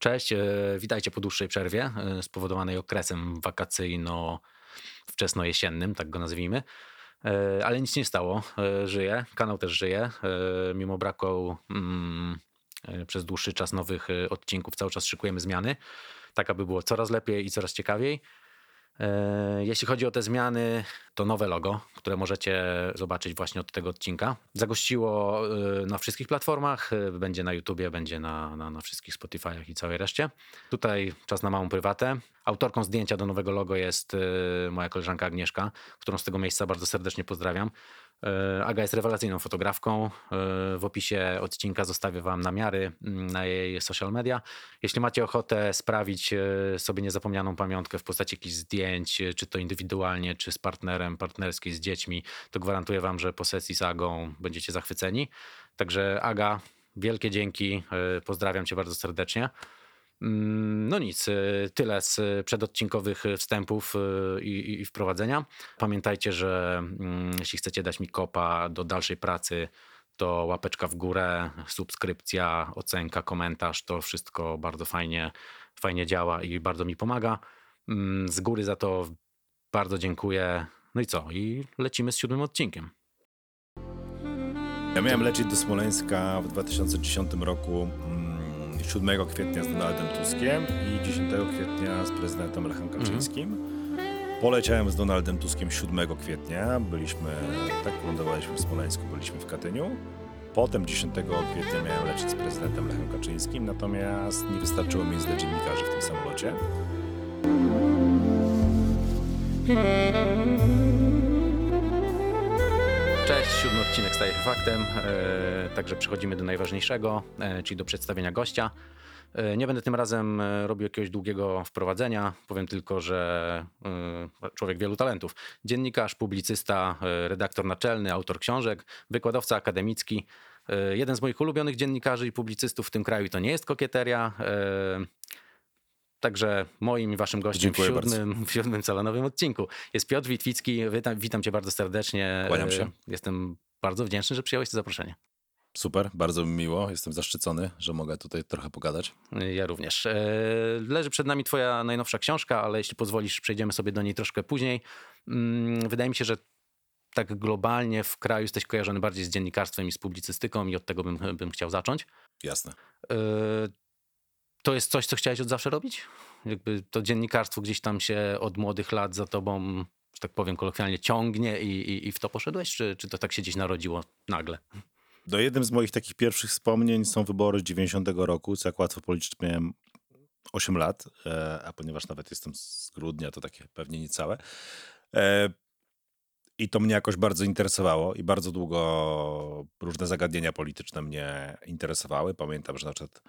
Cześć, e, witajcie po dłuższej przerwie e, spowodowanej okresem wakacyjno-wczesno-jesiennym, tak go nazwijmy. E, ale nic nie stało, żyje, kanał też żyje. Mimo braku mm, przez dłuższy czas nowych odcinków, cały czas szykujemy zmiany, tak aby było coraz lepiej i coraz ciekawiej. E, jeśli chodzi o te zmiany, to nowe logo, które możecie zobaczyć właśnie od tego odcinka. Zagościło e, na wszystkich platformach, e, będzie na YouTubie, będzie na, na, na wszystkich Spotify'ach i całej reszcie. Tutaj czas na małą prywatę. Autorką zdjęcia do nowego logo jest moja koleżanka Agnieszka, którą z tego miejsca bardzo serdecznie pozdrawiam. E, Aga jest rewelacyjną fotografką. E, w opisie odcinka zostawię Wam namiary mm, na jej social media. Jeśli macie ochotę sprawić e, sobie niezapomnianą pamiątkę w postaci jakichś zdjęć, czy to indywidualnie, czy z partnerem, partnerskiej, z dziećmi, to gwarantuję Wam, że po sesji z Agą będziecie zachwyceni. Także Aga, wielkie dzięki. Pozdrawiam Cię bardzo serdecznie. Mm, no nic, y, tyle z przedodcinkowych wstępów y, i, i wprowadzenia. Pamiętajcie, że mm, jeśli chcecie dać mi kopa do dalszej pracy, to łapeczka w górę, subskrypcja, ocenka, komentarz, to wszystko bardzo fajnie, fajnie działa i bardzo mi pomaga. Mm, z góry za to bardzo dziękuję. No i co? I lecimy z siódmym odcinkiem. Ja miałem lecieć do Smoleńska w 2010 roku 7 kwietnia z Donaldem Tuskiem i 10 kwietnia z prezydentem Lechem mhm. Kaczyńskim. Poleciałem z Donaldem Tuskiem 7 kwietnia, byliśmy, tak lądowaliśmy w Smoleńsku, byliśmy w Katyniu. Potem 10 kwietnia miałem lecieć z prezydentem Lechem Kaczyńskim, natomiast nie wystarczyło miejsc dla dziennikarzy w tym samolocie. Cześć, siódmy odcinek staje się faktem, e, także przechodzimy do najważniejszego, e, czyli do przedstawienia gościa. E, nie będę tym razem robił jakiegoś długiego wprowadzenia, powiem tylko, że człowiek wielu talentów. Dziennikarz, publicysta, redaktor naczelny, autor książek, wykładowca akademicki. Jeden z moich ulubionych dziennikarzy i publicystów w tym kraju to nie jest kokieteria. Także moim i waszym gościem w siódmym, w siódmym salonowym odcinku jest Piotr Witwicki. Witam, witam cię bardzo serdecznie. Kłaniam się. Jestem bardzo wdzięczny, że przyjąłeś to zaproszenie. Super, bardzo mi miło. Jestem zaszczycony, że mogę tutaj trochę pogadać. Ja również. E, leży przed nami Twoja najnowsza książka, ale jeśli pozwolisz, przejdziemy sobie do niej troszkę później. Mm, wydaje mi się, że tak globalnie w kraju jesteś kojarzony bardziej z dziennikarstwem i z publicystyką, i od tego bym, bym chciał zacząć. Jasne. To jest coś, co chciałeś od zawsze robić? Jakby to dziennikarstwo gdzieś tam się od młodych lat za tobą, że tak powiem kolokwialnie, ciągnie i, i, i w to poszedłeś? Czy, czy to tak się gdzieś narodziło nagle? Do jednym z moich takich pierwszych wspomnień są wybory z 90 roku, co jak łatwo policzyć miałem 8 lat, e, a ponieważ nawet jestem z grudnia, to takie pewnie niecałe. E, I to mnie jakoś bardzo interesowało i bardzo długo różne zagadnienia polityczne mnie interesowały. Pamiętam, że na przykład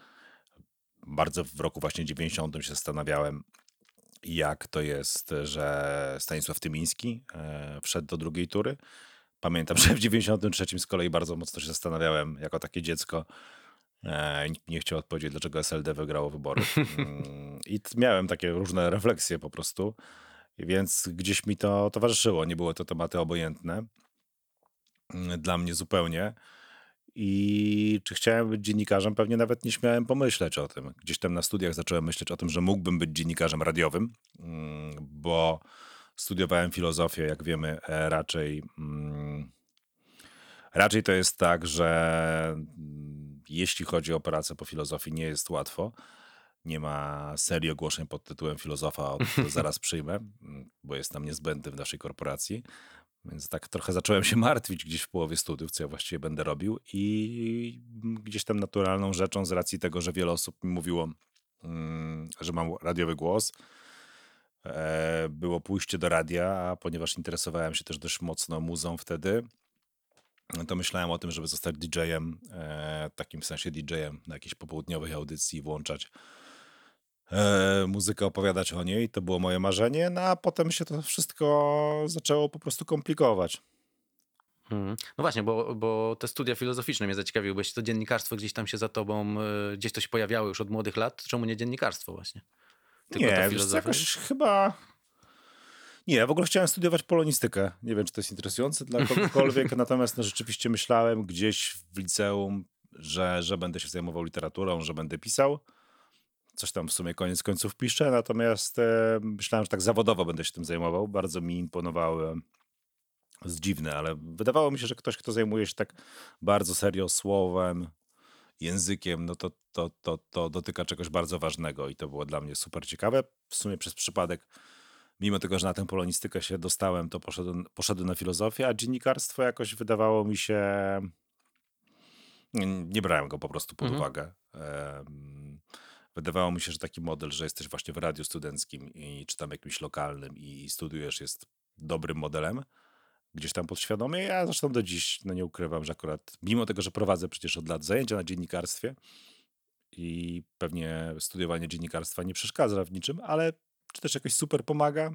bardzo w roku właśnie 90 się zastanawiałem, jak to jest, że Stanisław Tymiński e, wszedł do drugiej tury. Pamiętam, że w 93 z kolei bardzo mocno się zastanawiałem jako takie dziecko. E, nikt nie chciał odpowiedzieć, dlaczego SLD wygrało wybory. Mm, I miałem takie różne refleksje po prostu, więc gdzieś mi to towarzyszyło. Nie były to tematy obojętne mm, dla mnie zupełnie. I czy chciałem być dziennikarzem? Pewnie nawet nie śmiałem pomyśleć o tym. Gdzieś tam na studiach zacząłem myśleć o tym, że mógłbym być dziennikarzem radiowym, mm, bo studiowałem filozofię, jak wiemy, e, raczej. Mm, raczej to jest tak, że mm, jeśli chodzi o pracę po filozofii, nie jest łatwo. Nie ma serii ogłoszeń pod tytułem filozofa, zaraz przyjmę, bo jest tam niezbędny w naszej korporacji. Więc tak trochę zacząłem się martwić gdzieś w połowie studiów, co ja właściwie będę robił. I gdzieś tam naturalną rzeczą, z racji tego, że wiele osób mi mówiło, mm, że mam radiowy głos, e, było pójście do radia, a ponieważ interesowałem się też dość mocno muzą wtedy, to myślałem o tym, żeby zostać DJ-em, e, takim w sensie DJ-em na jakiejś popołudniowej audycji włączać e, muzykę, opowiadać o niej. To było moje marzenie, no a potem się to wszystko zaczęło po prostu komplikować. Hmm. No właśnie, bo, bo te studia filozoficzne mnie zaciekawiły, bo jeśli to dziennikarstwo gdzieś tam się za tobą, y, gdzieś to się pojawiało już od młodych lat, czemu nie dziennikarstwo właśnie? Tylko nie, wiesz, jakoś chyba... Nie, w ogóle chciałem studiować polonistykę. Nie wiem, czy to jest interesujące dla kogokolwiek, natomiast no, rzeczywiście myślałem gdzieś w liceum, że, że będę się zajmował literaturą, że będę pisał coś tam w sumie koniec końców piszę, natomiast e, myślałem, że tak zawodowo będę się tym zajmował. Bardzo mi imponowały jest dziwne, ale wydawało mi się, że ktoś, kto zajmuje się tak bardzo serio słowem, językiem, no to, to, to, to dotyka czegoś bardzo ważnego i to było dla mnie super ciekawe. W sumie przez przypadek, mimo tego, że na tę polonistykę się dostałem, to poszedłem, poszedłem na filozofię, a dziennikarstwo jakoś wydawało mi się... Nie, nie brałem go po prostu pod Mhm. uwagę. Wydawało mi się, że taki model, że jesteś właśnie w radiu studenckim i czy tam jakimś lokalnym i studiujesz jest dobrym modelem gdzieś tam podświadomie. Ja zresztą do dziś no nie ukrywam, że akurat mimo tego, że prowadzę przecież od lat zajęcia na dziennikarstwie i pewnie studiowanie dziennikarstwa nie przeszkadza w niczym, ale czy też jakoś super pomaga?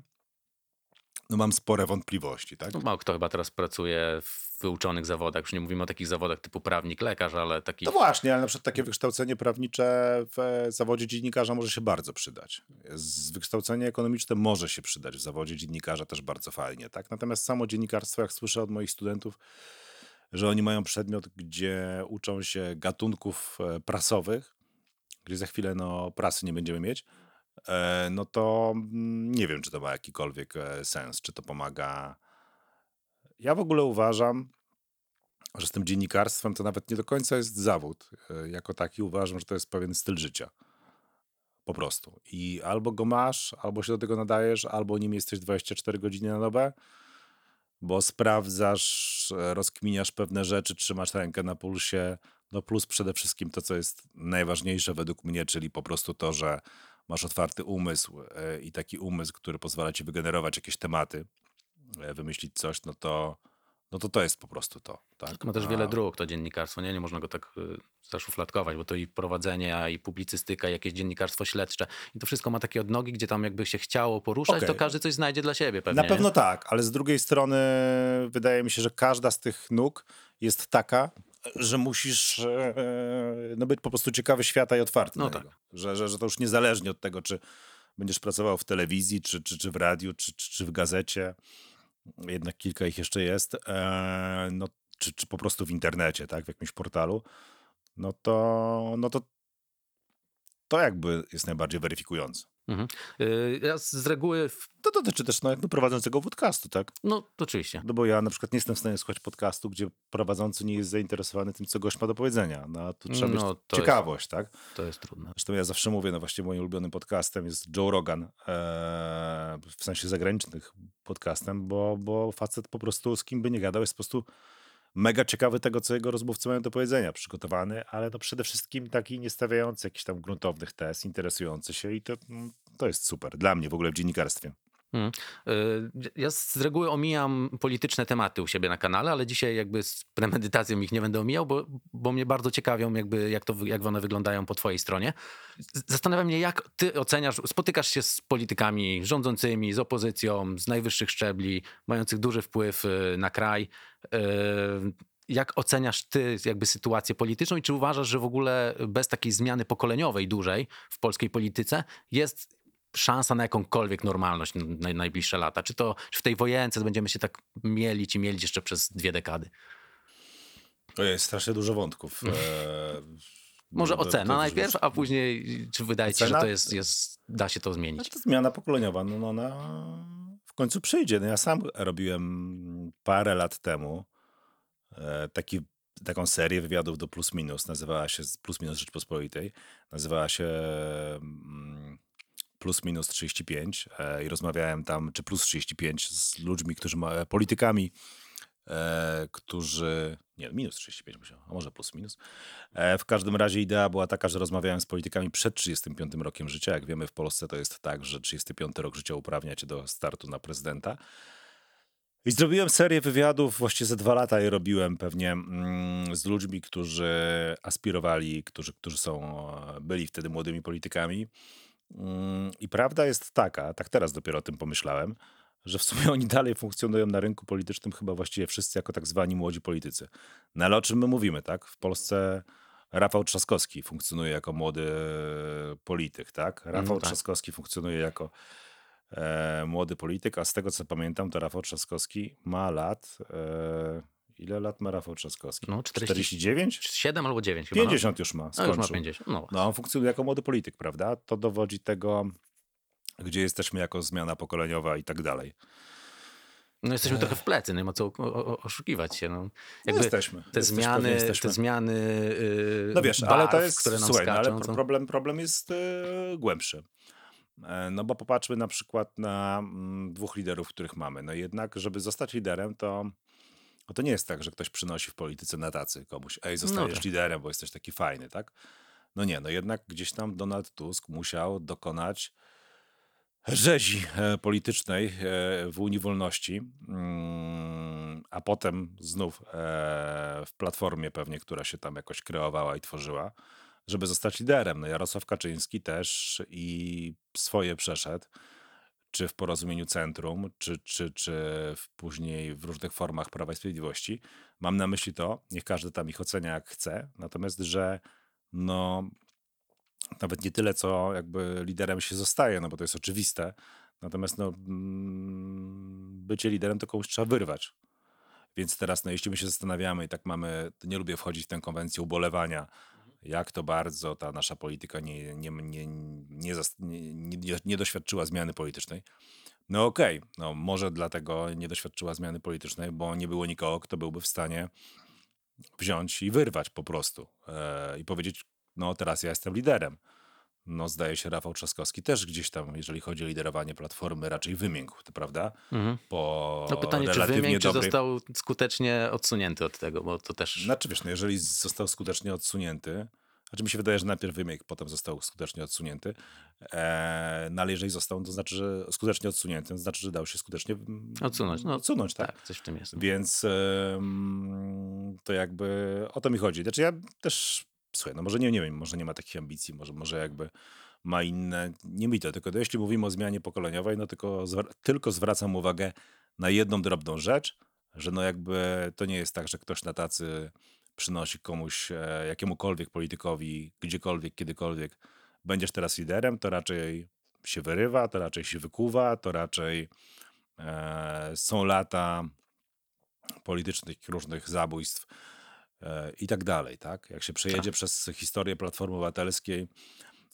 No mam spore wątpliwości, tak? No, mało kto chyba teraz pracuje w wyuczonych zawodach. Już nie mówimy o takich zawodach typu prawnik, lekarz, ale takich... No właśnie, ale na przykład takie wykształcenie prawnicze w e, zawodzie dziennikarza może się bardzo przydać. Z wykształcenie ekonomiczne może się przydać w zawodzie dziennikarza też bardzo fajnie, tak? Natomiast samo dziennikarstwo, jak słyszę od moich studentów, że oni mają przedmiot, gdzie uczą się gatunków e, prasowych, gdzie za chwilę no, prasy nie będziemy mieć, no to mm, nie wiem, czy to ma jakikolwiek e, sens, czy to pomaga. Ja w ogóle uważam, że z tym dziennikarstwem to nawet nie do końca jest zawód. E, Jako taki uważam, że to jest pewien styl życia. Po prostu. I albo go masz, albo się do tego nadajesz, albo nim jesteś 24 godziny na dobę, bo sprawdzasz, e, rozkminiasz pewne rzeczy, trzymasz rękę na pulsie. No plus przede wszystkim to, co jest najważniejsze według mnie, czyli po prostu to, że masz otwarty umysł e, i taki umysł, który pozwala ci wygenerować jakieś tematy, e, wymyślić coś, no to no to to jest po prostu to. Tak? Ma też A- wiele dróg to dziennikarstwo, nie? Nie można go tak y, zaszufladkować, bo to i prowadzenie, i publicystyka, i jakieś dziennikarstwo śledcze. I to wszystko ma takie odnogi, gdzie tam jakby się chciało poruszać, Okej. to każdy coś znajdzie dla siebie pewnie. Na pewno tak, ale z drugiej strony wydaje mi się, że każda z tych nóg jest taka, że musisz e, no, być po prostu ciekawy świata i otwarty No tak. Że, że, że to już niezależnie od tego, czy będziesz pracował w telewizji, czy, czy, czy w radiu, czy, czy, czy w gazecie. Jednak kilka ich jeszcze jest. E, no, czy, czy po prostu w internecie, tak, w jakimś portalu. No to, no to to jakby jest najbardziej weryfikujące. Mhm. Y, Ja z reguły, w... To dotyczy też no, jakby prowadzącego podcastu, tak? no to oczywiście. No bo ja na przykład nie jestem w stanie słuchać podcastu, gdzie prowadzący nie jest zainteresowany tym, co gość ma do powiedzenia. No tu trzeba No, mieć ciekawość, tak? To jest trudne. Zresztą ja zawsze mówię, no właśnie moim ulubionym podcastem jest Joe Rogan, e, w sensie zagranicznych podcastem, bo, bo facet po prostu z kim by nie gadał jest po prostu mega ciekawy tego, co jego rozmówcy mają do powiedzenia, przygotowany, ale no przede wszystkim taki nie stawiający jakichś tam gruntownych tez, interesujący się i to, mm, to jest super dla mnie w ogóle w dziennikarstwie. Mhm. Y, Ja z reguły omijam polityczne tematy u siebie na kanale, ale dzisiaj jakby z premedytacją ich nie będę omijał, bo, bo mnie bardzo ciekawią jakby jak, to, jak one wyglądają po twojej stronie. Zastanawiam mnie, jak ty oceniasz, spotykasz się z politykami rządzącymi, z opozycją, z najwyższych szczebli, mających duży wpływ y, na kraj. Y, Jak oceniasz ty jakby sytuację polityczną i czy uważasz, że w ogóle bez takiej zmiany pokoleniowej dużej w polskiej polityce jest szansa na jakąkolwiek normalność na najbliższe lata? Czy to czy w tej wojence będziemy się tak mielić i mielić jeszcze przez dwie dekady? To jest strasznie dużo wątków. E, Może ocena najpierw, a później czy wydaje ci się, że to jest, jest da się to zmienić? to zmiana pokoleniowa, no, no ona w końcu przyjdzie. No ja sam robiłem parę lat temu e, taki, taką serię wywiadów do Plus Minus, nazywała się Plus Minus Rzeczpospolitej, nazywała się mm, Plus Minus 35 e, i rozmawiałem tam, czy Plus 35 z ludźmi, którzy ma, politykami, e, którzy, nie, minus 35 musiał, a może plus minus. E, w każdym razie idea była taka, że rozmawiałem z politykami przed 35 rokiem życia. Jak wiemy w Polsce to jest tak, że 35 rok życia uprawnia cię do startu na prezydenta. I zrobiłem serię wywiadów, właściwie ze dwa lata je robiłem pewnie mm, z ludźmi, którzy aspirowali, którzy, którzy są, e, byli wtedy młodymi politykami. Mm, I prawda jest taka, tak teraz dopiero o tym pomyślałem, że w sumie oni dalej funkcjonują na rynku politycznym chyba właściwie wszyscy jako tak zwani młodzi politycy. No ale o czym my mówimy, tak? W Polsce Rafał Trzaskowski funkcjonuje jako młody polityk, tak? Rafał tak. Trzaskowski funkcjonuje jako e, młody polityk, a z tego co pamiętam, to Rafał Trzaskowski ma lat, e, Ile lat ma Rafał Trzaskowski? No, 40 49? 7 albo 9 chyba. 50 już ma, No, no skończył. już ma 50. No, No, on funkcjonuje jako młody polityk, prawda? To dowodzi tego, gdzie jesteśmy jako zmiana pokoleniowa i tak dalej. no jesteśmy trochę w plecy, nie ma co oszukiwać się. No. No, Jakby jesteśmy. te Jesteśmy, zmiany, jesteśmy. te zmiany yy, No wiesz, ale to barw, jest, które nam słuchaj, no, skaczą. ale to- problem, problem jest e, głębszy. E, No bo popatrzmy na przykład na mm, dwóch liderów, których mamy. No jednak, żeby zostać liderem, to, no to nie jest tak, że ktoś przynosi w polityce na tacy komuś, ej, zostajesz tak. liderem, bo jesteś taki fajny, tak? No nie, no jednak gdzieś tam Donald Tusk musiał dokonać rzezi e, politycznej e, w Unii Wolności, mm, a potem znów e, w Platformie pewnie, która się tam jakoś kreowała i tworzyła, żeby zostać liderem. No Jarosław Kaczyński też i swoje przeszedł, czy w porozumieniu centrum, czy, czy, czy w później w różnych formach Prawa i Sprawiedliwości. Mam na myśli to, niech każdy tam ich ocenia jak chce, natomiast, że no nawet nie tyle, co jakby liderem się zostaje, no bo to jest oczywiste. Natomiast no, mm, bycie liderem to komuś trzeba wyrwać. Więc teraz, no, jeśli my się zastanawiamy i tak mamy, nie lubię wchodzić w tę konwencję ubolewania, jak to bardzo ta nasza polityka nie, nie, nie, nie, nie, nie, doświadczyła zmiany politycznej. No okej, no może dlatego nie doświadczyła zmiany politycznej, bo nie było nikogo, kto byłby w stanie wziąć i wyrwać po prostu e, i powiedzieć, no teraz ja jestem liderem. No zdaje się Rafał Trzaskowski też gdzieś tam, jeżeli chodzi o liderowanie Platformy, raczej wymiękł, to prawda? Mhm. Po No pytanie, czy relatywnie wymięk, czy dobrej... został skutecznie odsunięty od tego, bo to też... Znaczy wiesz, no jeżeli został skutecznie odsunięty, znaczy mi się wydaje, że najpierw wymięk, potem został skutecznie odsunięty, e, no ale jeżeli został, to znaczy, że skutecznie odsunięty, to znaczy, że dał się skutecznie Odsunąć, no, odsunąć tak? tak, coś w tym jest. Więc em, to jakby o to mi chodzi. Znaczy ja też, słuchaj, no może nie, nie wiem, może nie ma takich ambicji, może, może jakby ma inne, nie mi tylko to jeśli mówimy o zmianie pokoleniowej, no tylko, tylko zwracam uwagę na jedną drobną rzecz, że no jakby to nie jest tak, że ktoś na tacy przynosi komuś, e, jakiemukolwiek politykowi, gdziekolwiek, kiedykolwiek, będziesz teraz liderem, to raczej się wyrywa, to raczej się wykuwa, to raczej e, są lata politycznych różnych zabójstw i tak dalej, tak? Jak się przejedzie Tak. przez historię Platformy Obywatelskiej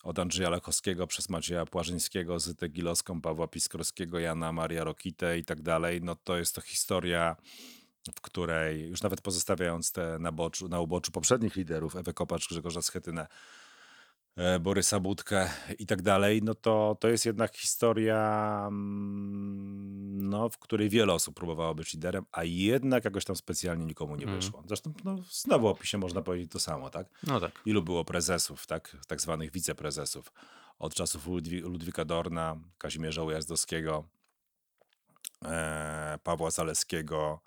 od Andrzeja Lechowskiego przez Macieja Płażyńskiego, Zytę Gilowską, Pawła Piskorskiego, Jana Maria Rokitę i tak dalej, no to jest to historia, w której już nawet pozostawiając te na, boczu, na uboczu poprzednich liderów, Ewę Kopacz, Grzegorza Schetynę, e, Borysa Budkę i tak dalej, no to, to jest jednak historia, mm, no, w której wiele osób próbowało być liderem, a jednak jakoś tam specjalnie nikomu nie Mhm. wyszło. Zresztą no, znowu o opisie można powiedzieć to samo, tak? No tak. Ilu było prezesów, tak, tak zwanych wiceprezesów? Od czasów Ludwi Ludwika Dorna, Kazimierza Ujazdowskiego, e, Pawła Zaleskiego,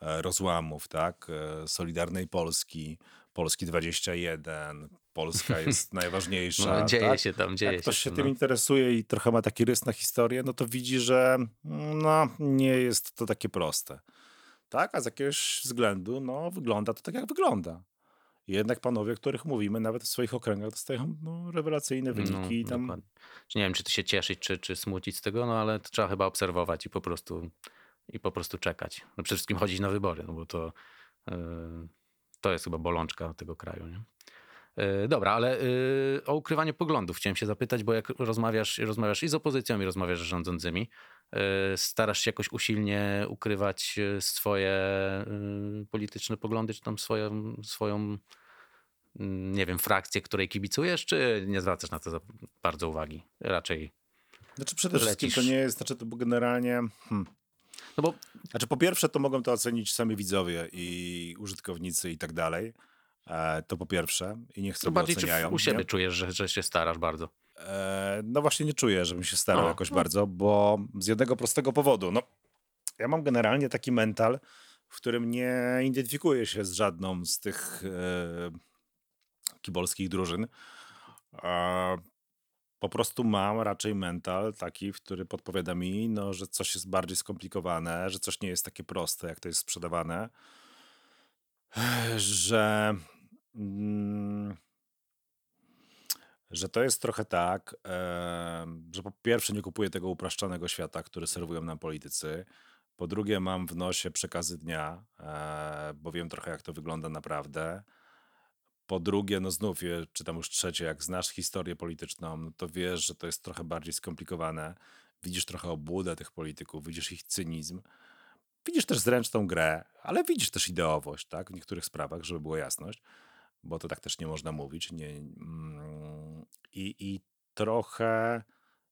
e, rozłamów, tak, e, Solidarnej Polski, Polski 21, Polska jest najważniejsza. No, dzieje tak? się tam, dzieje Jak ktoś się się. tym no. interesuje i trochę ma taki rys na historię, no to widzi, że no, nie jest to takie proste. Tak, a z jakiegoś względu no, wygląda to tak, jak wygląda. I Jednak panowie, o których mówimy, nawet w swoich okręgach dostają no, rewelacyjne wyniki. i tam... dokładnie. Nie wiem, czy ty się cieszyć, czy, czy smucić z tego, no ale to trzeba chyba obserwować i po prostu, i po prostu czekać. No przede wszystkim chodzić na wybory, no bo to, yy, to jest chyba bolączka tego kraju. Nie? Yy, Dobra, ale yy, o ukrywanie poglądów chciałem się zapytać, bo jak rozmawiasz, rozmawiasz i z opozycją, i rozmawiasz z rządzącymi, yy, starasz się jakoś usilnie ukrywać yy, swoje yy, polityczne poglądy, czy tam swoją, swoją mm, nie wiem, frakcję, której kibicujesz, czy nie zwracasz na to za bardzo uwagi? Raczej. Znaczy przede wszystkim to lecisz. nie jest, znaczy to generalnie... Hmm. No bo Znaczy po pierwsze to mogą to ocenić sami widzowie i użytkownicy i tak dalej. E, to po pierwsze i niech sobie bardziej czy oceniają. w, u siebie nie? czujesz, że, że się starasz bardzo. E, no właśnie nie czuję, żebym się starał jakoś bardzo, bo z jednego prostego powodu. No, ja mam generalnie taki mental, w którym nie identyfikuję się z żadną z tych e, kibolskich drużyn. E, po prostu mam raczej mental taki, w który podpowiada mi, no, że coś jest bardziej skomplikowane, że coś nie jest takie proste, jak to jest sprzedawane, że... Mm, że to jest trochę tak, że po pierwsze nie kupuję tego upraszczonego świata, który serwują nam politycy. Po drugie, mam w nosie przekazy dnia, e, bo wiem trochę, jak to wygląda naprawdę. Po drugie, no znów, je, czytam już trzecie, jak znasz historię polityczną, no to wiesz, że to jest trochę bardziej skomplikowane. Widzisz trochę obłudę tych polityków, widzisz ich cynizm. Widzisz też zręczną grę, ale widzisz też ideowość, tak? W niektórych sprawach, żeby była jasność, bo to tak też nie można mówić. Nie, mm, i, I trochę,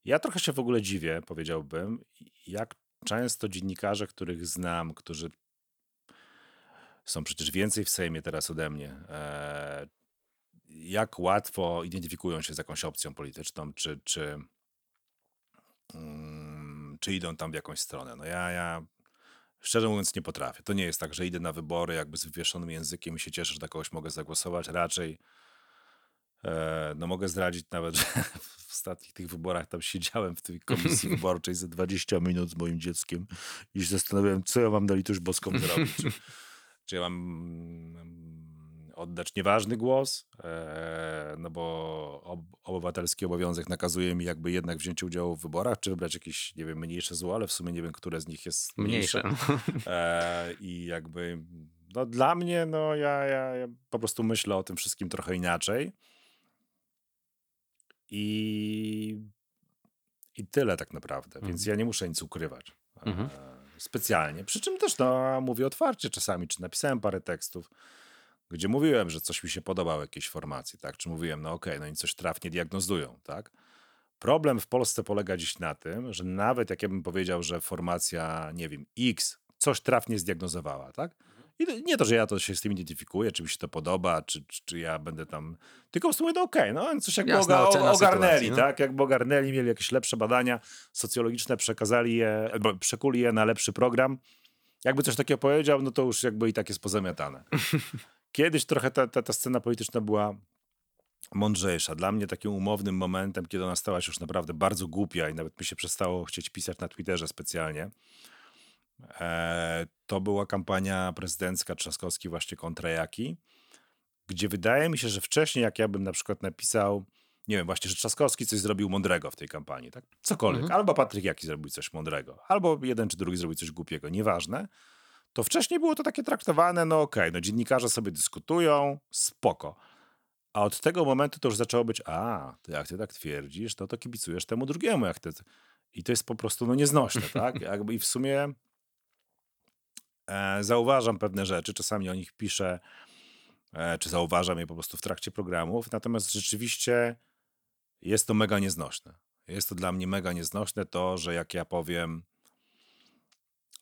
ja trochę się w ogóle dziwię, powiedziałbym, jak często dziennikarze, których znam, którzy są przecież więcej w Sejmie teraz ode mnie, e, jak łatwo identyfikują się z jakąś opcją polityczną, czy, czy, mm, czy idą tam w jakąś stronę. No ja, ja szczerze mówiąc nie potrafię. To nie jest tak, że idę na wybory jakby z wywieszonym językiem i się cieszę, że na kogoś mogę zagłosować. Raczej e, no mogę zdradzić nawet, że w ostatnich tych wyborach tam siedziałem w tej komisji wyborczej za 20 minut z moim dzieckiem i się zastanawiałem, co ja mam na litość boską zrobić. Czy, czy ja mam mm, oddać nieważny głos, e, no bo ob, obywatelski obowiązek nakazuje mi jakby jednak wziąć udział w wyborach, czy wybrać jakieś, nie wiem, mniejsze zło, ale w sumie nie wiem, które z nich jest mniejsze. Mniejsze. E, I jakby no dla mnie, no ja, ja, ja po prostu myślę o tym wszystkim trochę inaczej. I, i tyle tak naprawdę, więc Mhm. ja nie muszę nic ukrywać. E, Mhm. specjalnie. Przy czym też no, mówię otwarcie czasami, czy napisałem parę tekstów, gdzie mówiłem, że coś mi się podobało jakiejś formacji, tak? Czy mówiłem, no okej, no i coś trafnie diagnozują, tak? Problem w Polsce polega dziś na tym, że nawet jak ja bym powiedział, że formacja, nie wiem, X coś trafnie zdiagnozowała, tak? I nie to, że ja to się z tym identyfikuję, czy mi się to podoba, czy, czy, czy ja będę tam. Tylko w sumie no okej, no coś jakby Jasna oga, ogarnęli, sytuacji, no. tak? Jakby ogarnęli, mieli jakieś lepsze badania socjologiczne, przekazali je, przekuli je na lepszy program. Jakby coś takiego powiedział, no to już jakby i tak jest pozamiatane. Kiedyś trochę ta, ta, ta scena polityczna była mądrzejsza. Dla mnie takim umownym momentem, kiedy ona stała się już naprawdę bardzo głupia i nawet mi się przestało chcieć pisać na Twitterze specjalnie, e, to była kampania prezydencka Trzaskowski właśnie kontra Jaki, gdzie wydaje mi się, że wcześniej jak ja bym na przykład napisał, nie wiem, właśnie, że Trzaskowski coś zrobił mądrego w tej kampanii, tak? Cokolwiek. Mhm. Albo Patryk Jaki zrobił coś mądrego, albo jeden czy drugi zrobił coś głupiego, nieważne. To wcześniej było to takie traktowane, no okej, no dziennikarze sobie dyskutują, spoko. A od tego momentu to już zaczęło być, a, to jak ty tak twierdzisz, no to kibicujesz temu drugiemu, jak ty. I to jest po prostu no, nieznośne, tak? Jakby I w sumie e, zauważam pewne rzeczy, czasami o nich piszę, e, czy zauważam je po prostu w trakcie programów, natomiast rzeczywiście jest to mega nieznośne. Jest to dla mnie mega nieznośne to, że jak ja powiem,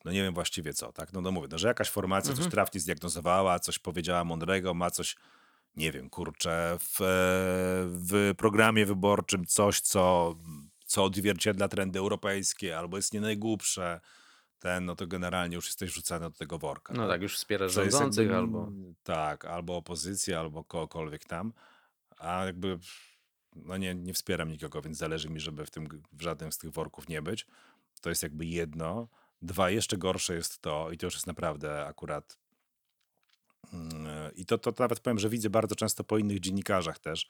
no nie wiem właściwie co, tak? No, no mówię, no, że jakaś formacja Mhm. coś trafnie zdiagnozowała, coś powiedziała mądrego, ma coś, nie wiem, kurczę, w, e, w programie wyborczym coś, co, co odzwierciedla trendy europejskie, albo jest nie najgłupsze, ten, no to generalnie już jesteś wrzucany do tego worka. No tak, już wspierasz rządzących jakby, albo... Tak, albo opozycję, albo kogokolwiek tam, a jakby no nie, nie wspieram nikogo, więc zależy mi, żeby w, tym, w żadnym z tych worków nie być. To jest jakby jedno. Dwa, jeszcze gorsze jest to, i to już jest naprawdę akurat mm, i to, to nawet powiem, że widzę bardzo często po innych dziennikarzach też.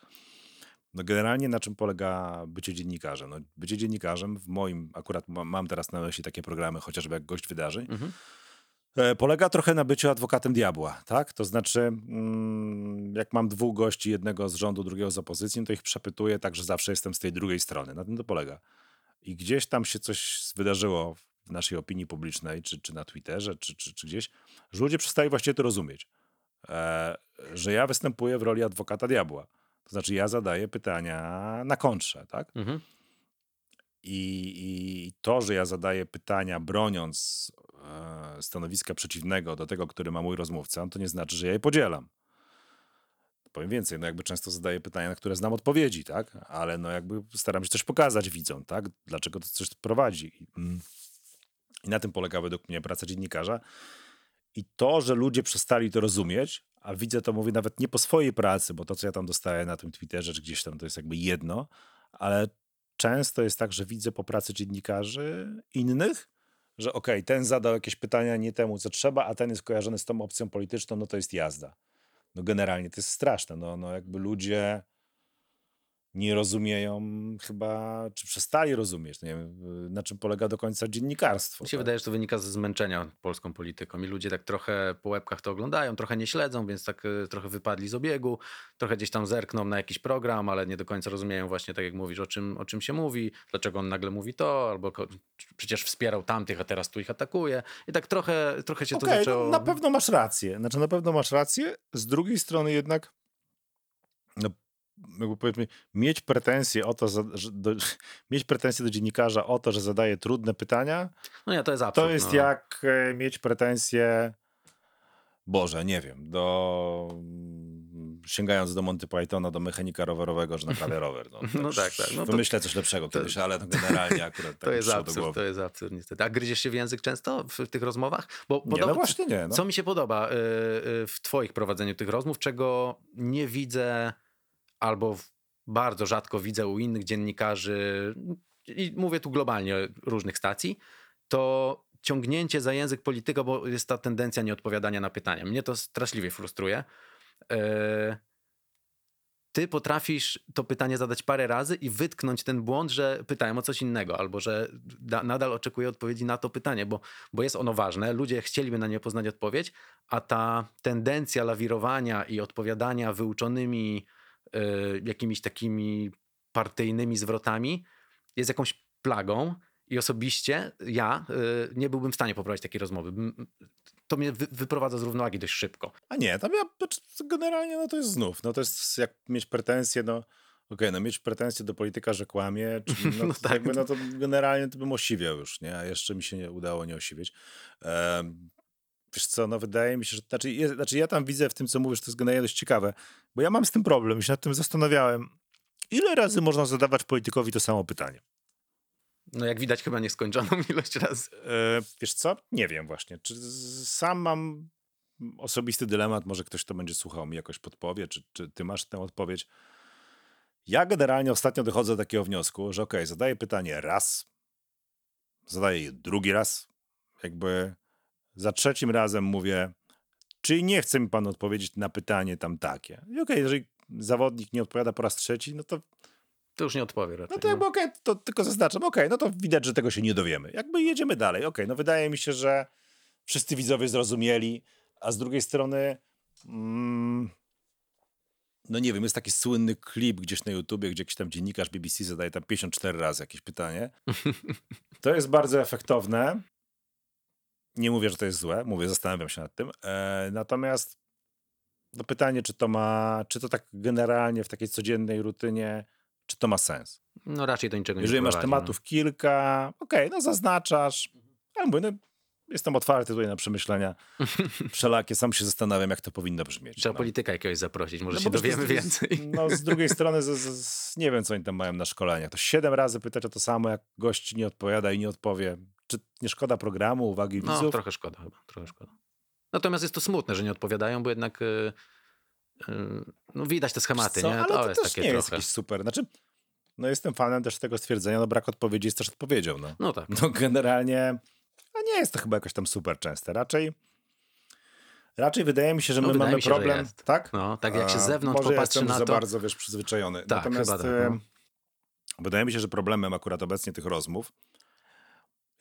No generalnie na czym polega bycie dziennikarzem? No, bycie dziennikarzem w moim, akurat ma- mam teraz na myśli takie programy, chociażby jak Gość Wydarzeń, Mhm. E, Polega trochę na byciu adwokatem diabła, tak? To znaczy, mm, jak mam dwóch gości, jednego z rządu, drugiego z opozycji, no to ich przepytuję tak, że zawsze jestem z tej drugiej strony. Na tym to polega. I gdzieś tam się coś wydarzyło w naszej opinii publicznej, czy, czy na Twitterze, czy, czy, czy gdzieś, że ludzie przestali właściwie to rozumieć. E, że ja występuję w roli adwokata diabła. To znaczy, ja zadaję pytania na kontrze, tak? Mhm. I, I to, że ja zadaję pytania broniąc e, stanowiska przeciwnego do tego, który ma mój rozmówca, to nie znaczy, że ja je podzielam. Powiem więcej, no jakby często zadaję pytania, na które znam odpowiedzi, tak? Ale no jakby staram się też pokazać widzom, tak? Dlaczego to coś prowadzi. Mm, I na tym polega według mnie praca dziennikarza. I to, że ludzie przestali to rozumieć, a widzę to, mówię nawet nie po swojej pracy, bo to, co ja tam dostaję na tym Twitterze, czy gdzieś tam, to jest jakby jedno, ale często jest tak, że widzę po pracy dziennikarzy innych, że okej, ten zadał jakieś pytania nie temu, co trzeba, a ten jest kojarzony z tą opcją polityczną, no to jest jazda. No generalnie to jest straszne. No, no jakby ludzie nie rozumieją chyba, czy przestali rozumieć, nie wiem, na czym polega do końca dziennikarstwo. Mi się tak? wydaje, że to wynika ze zmęczenia polską polityką i ludzie tak trochę po łebkach to oglądają, trochę nie śledzą, więc tak y, trochę wypadli z obiegu, trochę gdzieś tam zerkną na jakiś program, ale nie do końca rozumieją właśnie, tak jak mówisz, o czym, o czym się mówi, dlaczego on nagle mówi to, albo przecież wspierał tamtych, a teraz tu ich atakuje i tak trochę, trochę się to Okej, zaczęło... no, na pewno masz rację. Znaczy, na pewno masz rację. Z drugiej strony jednak, no, jakby powiedzmy, mieć pretensje o to, że do, mieć pretensje do dziennikarza o to, że zadaje trudne pytania, No nie, to jest absurd. to jest no. jak e, mieć pretensje, Boże, nie wiem, do sięgając do Monty Pythona, do mechanika rowerowego, że naprawia rower. No, No tak, tak. No to- wymyślę coś lepszego to- kiedyś, ale no generalnie akurat tak To jest absurd, to jest absurd niestety. A gryziesz się w język często w, w tych rozmowach? Bo Nie, no właśnie nie. No. Co mi się podoba y, y, w twoich prowadzeniu tych rozmów, czego nie widzę albo bardzo rzadko widzę u innych dziennikarzy, i mówię tu globalnie różnych stacji, to ciągnięcie za język polityka, bo jest ta tendencja nieodpowiadania na pytania. Mnie to straszliwie frustruje. Y, Ty potrafisz to pytanie zadać parę razy i wytknąć ten błąd, że pytają o coś innego, albo że da, nadal oczekuję odpowiedzi na to pytanie, bo, bo jest ono ważne. Ludzie chcieliby na nie poznać odpowiedź, a ta tendencja lawirowania i odpowiadania wyuczonymi jakimiś takimi partyjnymi zwrotami jest jakąś plagą. I osobiście ja y, nie byłbym w stanie poprowadzić takiej rozmowy. To mnie wy, wyprowadza z równowagi dość szybko. A nie, tam ja znaczy, generalnie no to jest znów, no to jest jak mieć pretensje, no okej, no mieć pretensje do polityka, że kłamie, czy, no, No tak. jakby, no to generalnie to bym osiwiał już, nie, a jeszcze mi się nie udało nie osiwieć. Wiesz co, no wydaje mi się, że, znaczy, znaczy ja tam widzę w tym, co mówisz, to jest generalnie dość ciekawe, bo ja mam z tym problem, i się nad tym zastanawiałem, ile razy można zadawać politykowi to samo pytanie? No jak widać chyba nieskończoną ilość razy. E, wiesz co? Nie wiem właśnie. Czy sam mam osobisty dylemat, może ktoś, kto będzie słuchał mi jakoś podpowie, czy, czy ty masz tę odpowiedź. Ja generalnie ostatnio dochodzę do takiego wniosku, że okej, zadaję pytanie raz, zadaję je drugi raz, jakby za trzecim razem mówię, czy nie chce mi pan odpowiedzieć na pytanie tam takie. I okej, jeżeli zawodnik nie odpowiada po raz trzeci, no to To już nie odpowie raczej. no to jakby okej, to tylko zaznaczam, okej, no to widać, że tego się nie dowiemy. Jakby jedziemy dalej, okej, no wydaje mi się, że wszyscy widzowie zrozumieli, a z drugiej strony, mm, no nie wiem, jest taki słynny klip gdzieś na YouTubie, gdzie jakiś tam dziennikarz BBC zadaje tam 54 razy jakieś pytanie. To jest bardzo efektowne. Nie mówię, że to jest złe, mówię, zastanawiam się nad tym. E, natomiast no pytanie, czy to ma, czy to tak generalnie w takiej codziennej rutynie, czy to ma sens? No raczej do niczego nie Jeżeli masz prowadzi, tematów kilka, okej, no zaznaczasz. Ale mówię, no, jestem otwarty tutaj na przemyślenia wszelakie. Sam się zastanawiam, jak to powinno brzmieć. No. Trzeba no. polityka jakiegoś zaprosić, może No się dowiemy z- więcej. No z drugiej strony, z, z, nie wiem, co oni tam mają na szkoleniach. To siedem razy pytać o to samo, jak gość nie odpowiada i nie odpowie. Czy nie szkoda programu, uwagi No widzów? trochę szkoda chyba, trochę szkoda. Natomiast jest to smutne, że nie odpowiadają, bo jednak y, y, no widać te schematy, Co? nie? Ale To, to, jest też takie nie jest trochę. jakiś super. Znaczy, no jestem fanem też tego stwierdzenia, no brak odpowiedzi jest też odpowiedzią. No. No tak. No generalnie, a nie jest to chyba jakoś tam super częste. Raczej, raczej wydaje mi się, że No, my mamy się, problem, jest. tak? No, tak jak się z zewnątrz może popatrzy na za to- bardzo, wiesz, przyzwyczajony. Tak, Natomiast chyba tak, no. wydaje mi się, że problemem akurat obecnie tych rozmów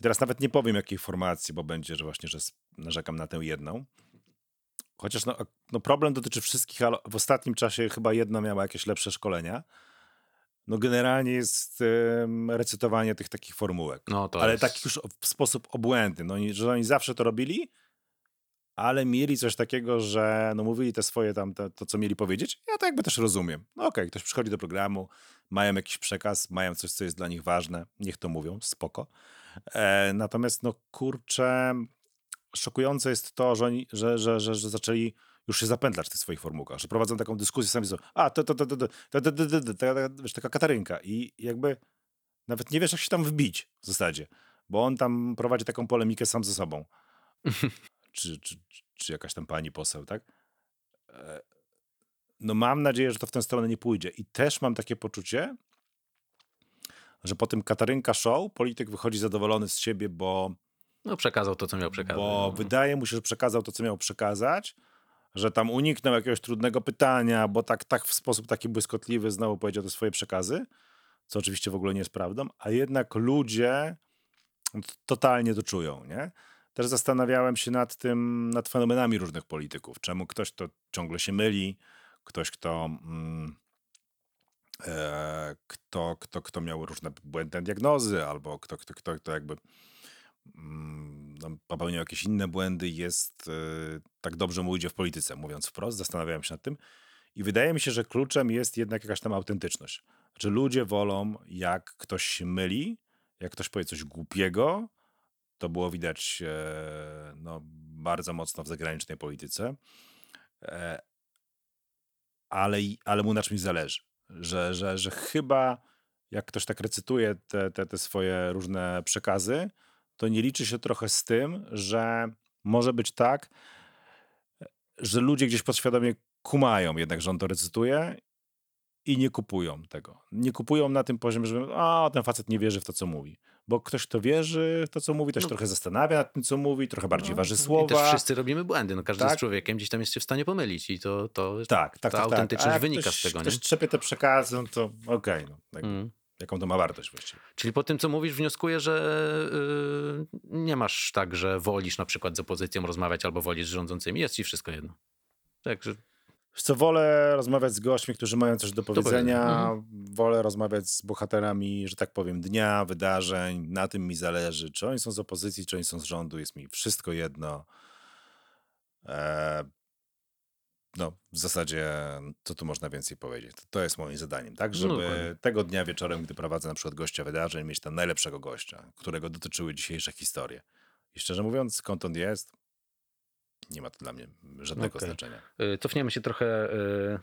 i teraz nawet nie powiem jakiej formacji, bo będzie, że właśnie, że narzekam na tę jedną. Chociaż no, no problem dotyczy wszystkich, ale w ostatnim czasie chyba jedna miała jakieś lepsze szkolenia. No generalnie jest em, recytowanie tych takich formułek. No ale jest... tak już w sposób obłędny. No, że oni zawsze to robili, ale mieli coś takiego, że no, mówili te swoje tam, to, to co mieli powiedzieć. Ja to jakby też rozumiem. No okej, ktoś przychodzi do programu, mają jakiś przekaz, mają coś, co jest dla nich ważne, niech to mówią, spoko. E, natomiast no kurczę, szokujące jest to, że oni, że, że, że, że zaczęli już się zapętlać w tych swoich formułkach, że prowadzą taką dyskusję sami są, a to, to, to, to, to, to, to, to, to, to, to, wiesz, taka katarynka i jakby nawet nie wiesz, jak się tam wbić w zasadzie, bo on tam prowadzi taką polemikę sam ze sobą. Czy, czy, czy, jakaś tam pani poseł, tak? E, No mam nadzieję, że to w tę stronę nie pójdzie. I też mam takie poczucie, że po tym Katarynka Show polityk wychodzi zadowolony z siebie, bo, No przekazał to, co miał przekazać. bo no. wydaje mu się, że przekazał to, co miał przekazać, że tam uniknął jakiegoś trudnego pytania, bo tak, tak w sposób taki błyskotliwy znowu powiedział te swoje przekazy, co oczywiście w ogóle nie jest prawdą, a jednak ludzie totalnie to czują, nie? Też zastanawiałem się nad tym, nad fenomenami różnych polityków. Czemu ktoś to ciągle się myli, ktoś, kto, mm, e, kto, kto, kto miał różne błędne diagnozy, albo kto, kto, kto, kto jakby mm, no, popełniał jakieś inne błędy, jest e, tak dobrze mu idzie w polityce, mówiąc wprost. Zastanawiałem się nad tym. I wydaje mi się, że kluczem jest jednak jakaś tam autentyczność. Że ludzie wolą, jak ktoś się myli, jak ktoś powie coś głupiego, to było widać e, no, bardzo mocno w zagranicznej polityce, e, ale, ale mu na czymś zależy. Że, że, że chyba jak ktoś tak recytuje te, te, te swoje różne przekazy, to nie liczy się trochę z tym, że może być tak, że ludzie gdzieś podświadomie kumają jednak, że on to recytuje i nie kupują tego. Nie kupują na tym poziomie, że a, ten facet nie wierzy w to, co mówi. Bo ktoś, kto wierzy w to, co mówi, też No. trochę zastanawia nad tym, co mówi, trochę bardziej No, waży I też słowa. wszyscy robimy błędy. No, każdy Tak. z człowiekiem gdzieś tam jest się w stanie pomylić i to, to Tak, tak, ta tak. tak. autentyczność A jak wynika ktoś, z tego, nie? Ktoś trzepie te przekazy, no to okej. no, jakby, Mm. Jaką to ma wartość właściwie. Czyli po tym, co mówisz, wnioskuję, że yy, nie masz tak, że wolisz na przykład z opozycją rozmawiać albo wolisz z rządzącymi. Jest ci wszystko jedno. Także co, wolę rozmawiać z gośćmi, którzy mają coś do powiedzenia. powiedzenia. Wolę rozmawiać z bohaterami, że tak powiem, dnia, wydarzeń. Na tym mi zależy. Czy oni są z opozycji, czy oni są z rządu, jest mi wszystko jedno. E, no, w zasadzie, co tu można więcej powiedzieć? To, to jest moim zadaniem, tak? No Żeby dokładnie. tego dnia wieczorem, gdy prowadzę na przykład gościa wydarzeń, mieć tam najlepszego gościa, którego dotyczyły dzisiejsze historie. I szczerze mówiąc, skąd on jest, nie ma to dla mnie żadnego Okej. znaczenia. yy, cofniemy się trochę yy,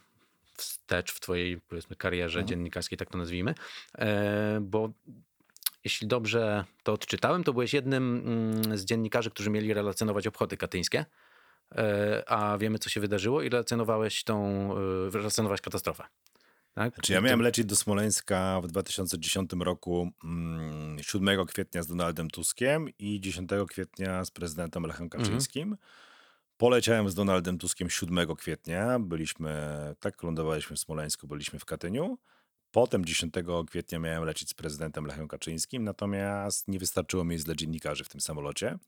wstecz w twojej, powiedzmy, karierze Mhm. dziennikarskiej, tak to nazwijmy, e, bo jeśli dobrze to odczytałem, to byłeś jednym mm, z dziennikarzy, którzy mieli relacjonować obchody katyńskie, e, a wiemy, co się wydarzyło i relacjonowałeś tą, yy, relacjonowałeś katastrofę. Tak? Znaczy ja miałem lecieć do Smoleńska w 2010 roku mm, 7 kwietnia z Donaldem Tuskiem i 10 kwietnia z prezydentem Lechem Mhm. Poleciałem z Donaldem Tuskiem 7 kwietnia, byliśmy, tak lądowaliśmy w Smoleńsku, byliśmy w Katyniu. Potem 10 kwietnia miałem lecieć z prezydentem Lechem Kaczyńskim, natomiast nie wystarczyło miejsc dla dziennikarzy w tym samolocie.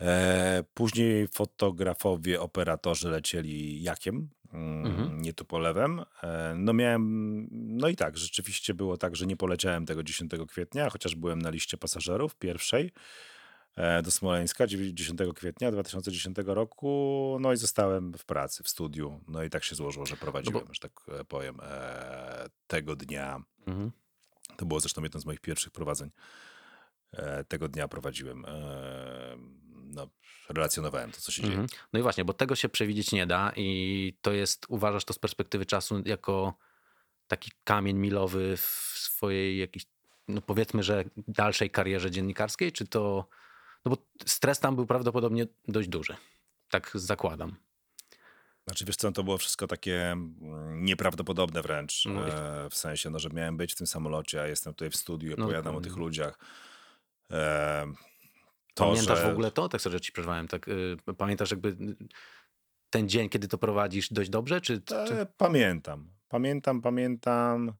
E, później fotografowie, operatorzy lecieli jakiem, mm, Mhm. nie Tupolewem. E, no miałem, no i tak, rzeczywiście było tak, że nie poleciałem tego 10 kwietnia, chociaż byłem na liście pasażerów pierwszej do Smoleńska 10 kwietnia 2010 roku, no i zostałem w pracy, w studiu. No i tak się złożyło, że prowadziłem, że tak e, powiem, e, tego dnia. Mhm. To było zresztą jedno z moich pierwszych prowadzeń. E, tego dnia prowadziłem, e, no, relacjonowałem to, co się dzieje. Mhm. No i właśnie, bo tego się przewidzieć nie da i to jest, uważasz to z perspektywy czasu jako taki kamień milowy w swojej jakiejś, no powiedzmy, że dalszej karierze dziennikarskiej, czy to, no bo stres tam był prawdopodobnie dość duży. Tak zakładam. Znaczy, wiesz co, to było wszystko takie mm, nieprawdopodobne wręcz, No e, w sensie, no, że miałem być w tym samolocie, a jestem tutaj w studiu, No opowiadam o tych ludziach. E, to, Pamiętasz że... w ogóle to? Tak sobie, ci przerwałem. Tak, y, pamiętasz jakby ten dzień, kiedy to prowadzisz dość dobrze, czy... czy... E, pamiętam, pamiętam, pamiętam.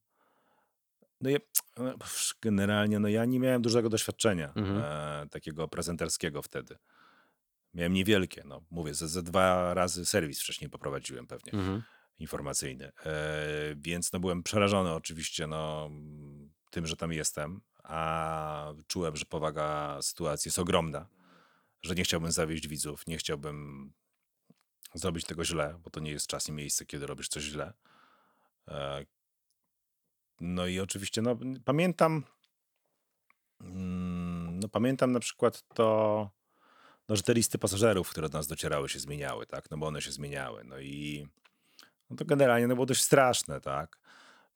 No ja, e, generalnie, no ja nie miałem dużego doświadczenia Mhm. e, takiego prezenterskiego wtedy. Miałem niewielkie, no mówię, ze, ze dwa razy serwis wcześniej poprowadziłem pewnie. Mhm. informacyjny. E, więc no, byłem przerażony oczywiście no, tym, że tam jestem, a czułem, że powaga sytuacji jest ogromna, że nie chciałbym zawieść widzów, nie chciałbym zrobić tego źle, bo to nie jest czas i miejsce, kiedy robisz coś źle. E, no i oczywiście no, pamiętam mm, no, pamiętam na przykład to, no, że te listy pasażerów, które do nas docierały, się zmieniały, tak? No bo one się zmieniały. No i no to generalnie no, było dość straszne, tak?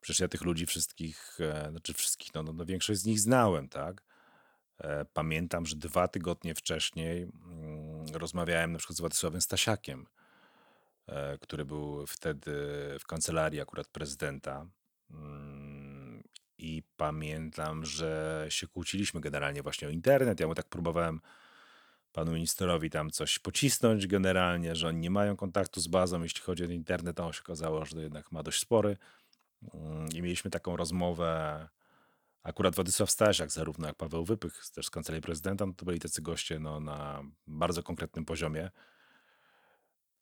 Przecież ja tych ludzi wszystkich, e, znaczy wszystkich, no, no, no większość z nich znałem, tak? E, pamiętam, że dwa tygodnie wcześniej mm, rozmawiałem na przykład z Władysławem Stasiakiem, e, który był wtedy w kancelarii akurat prezydenta. Mm, I pamiętam, że się kłóciliśmy generalnie właśnie o internet. Ja mu tak próbowałem panu ministrowi tam coś pocisnąć generalnie, że oni nie mają kontaktu z bazą, jeśli chodzi o internet, a on się okazało, że jednak ma dość spory. Mm, I mieliśmy taką rozmowę, akurat Władysław Stasiak, zarówno jak Paweł Wypych, też z Kancelarii Prezydenta, no to byli tacy goście no, na bardzo konkretnym poziomie.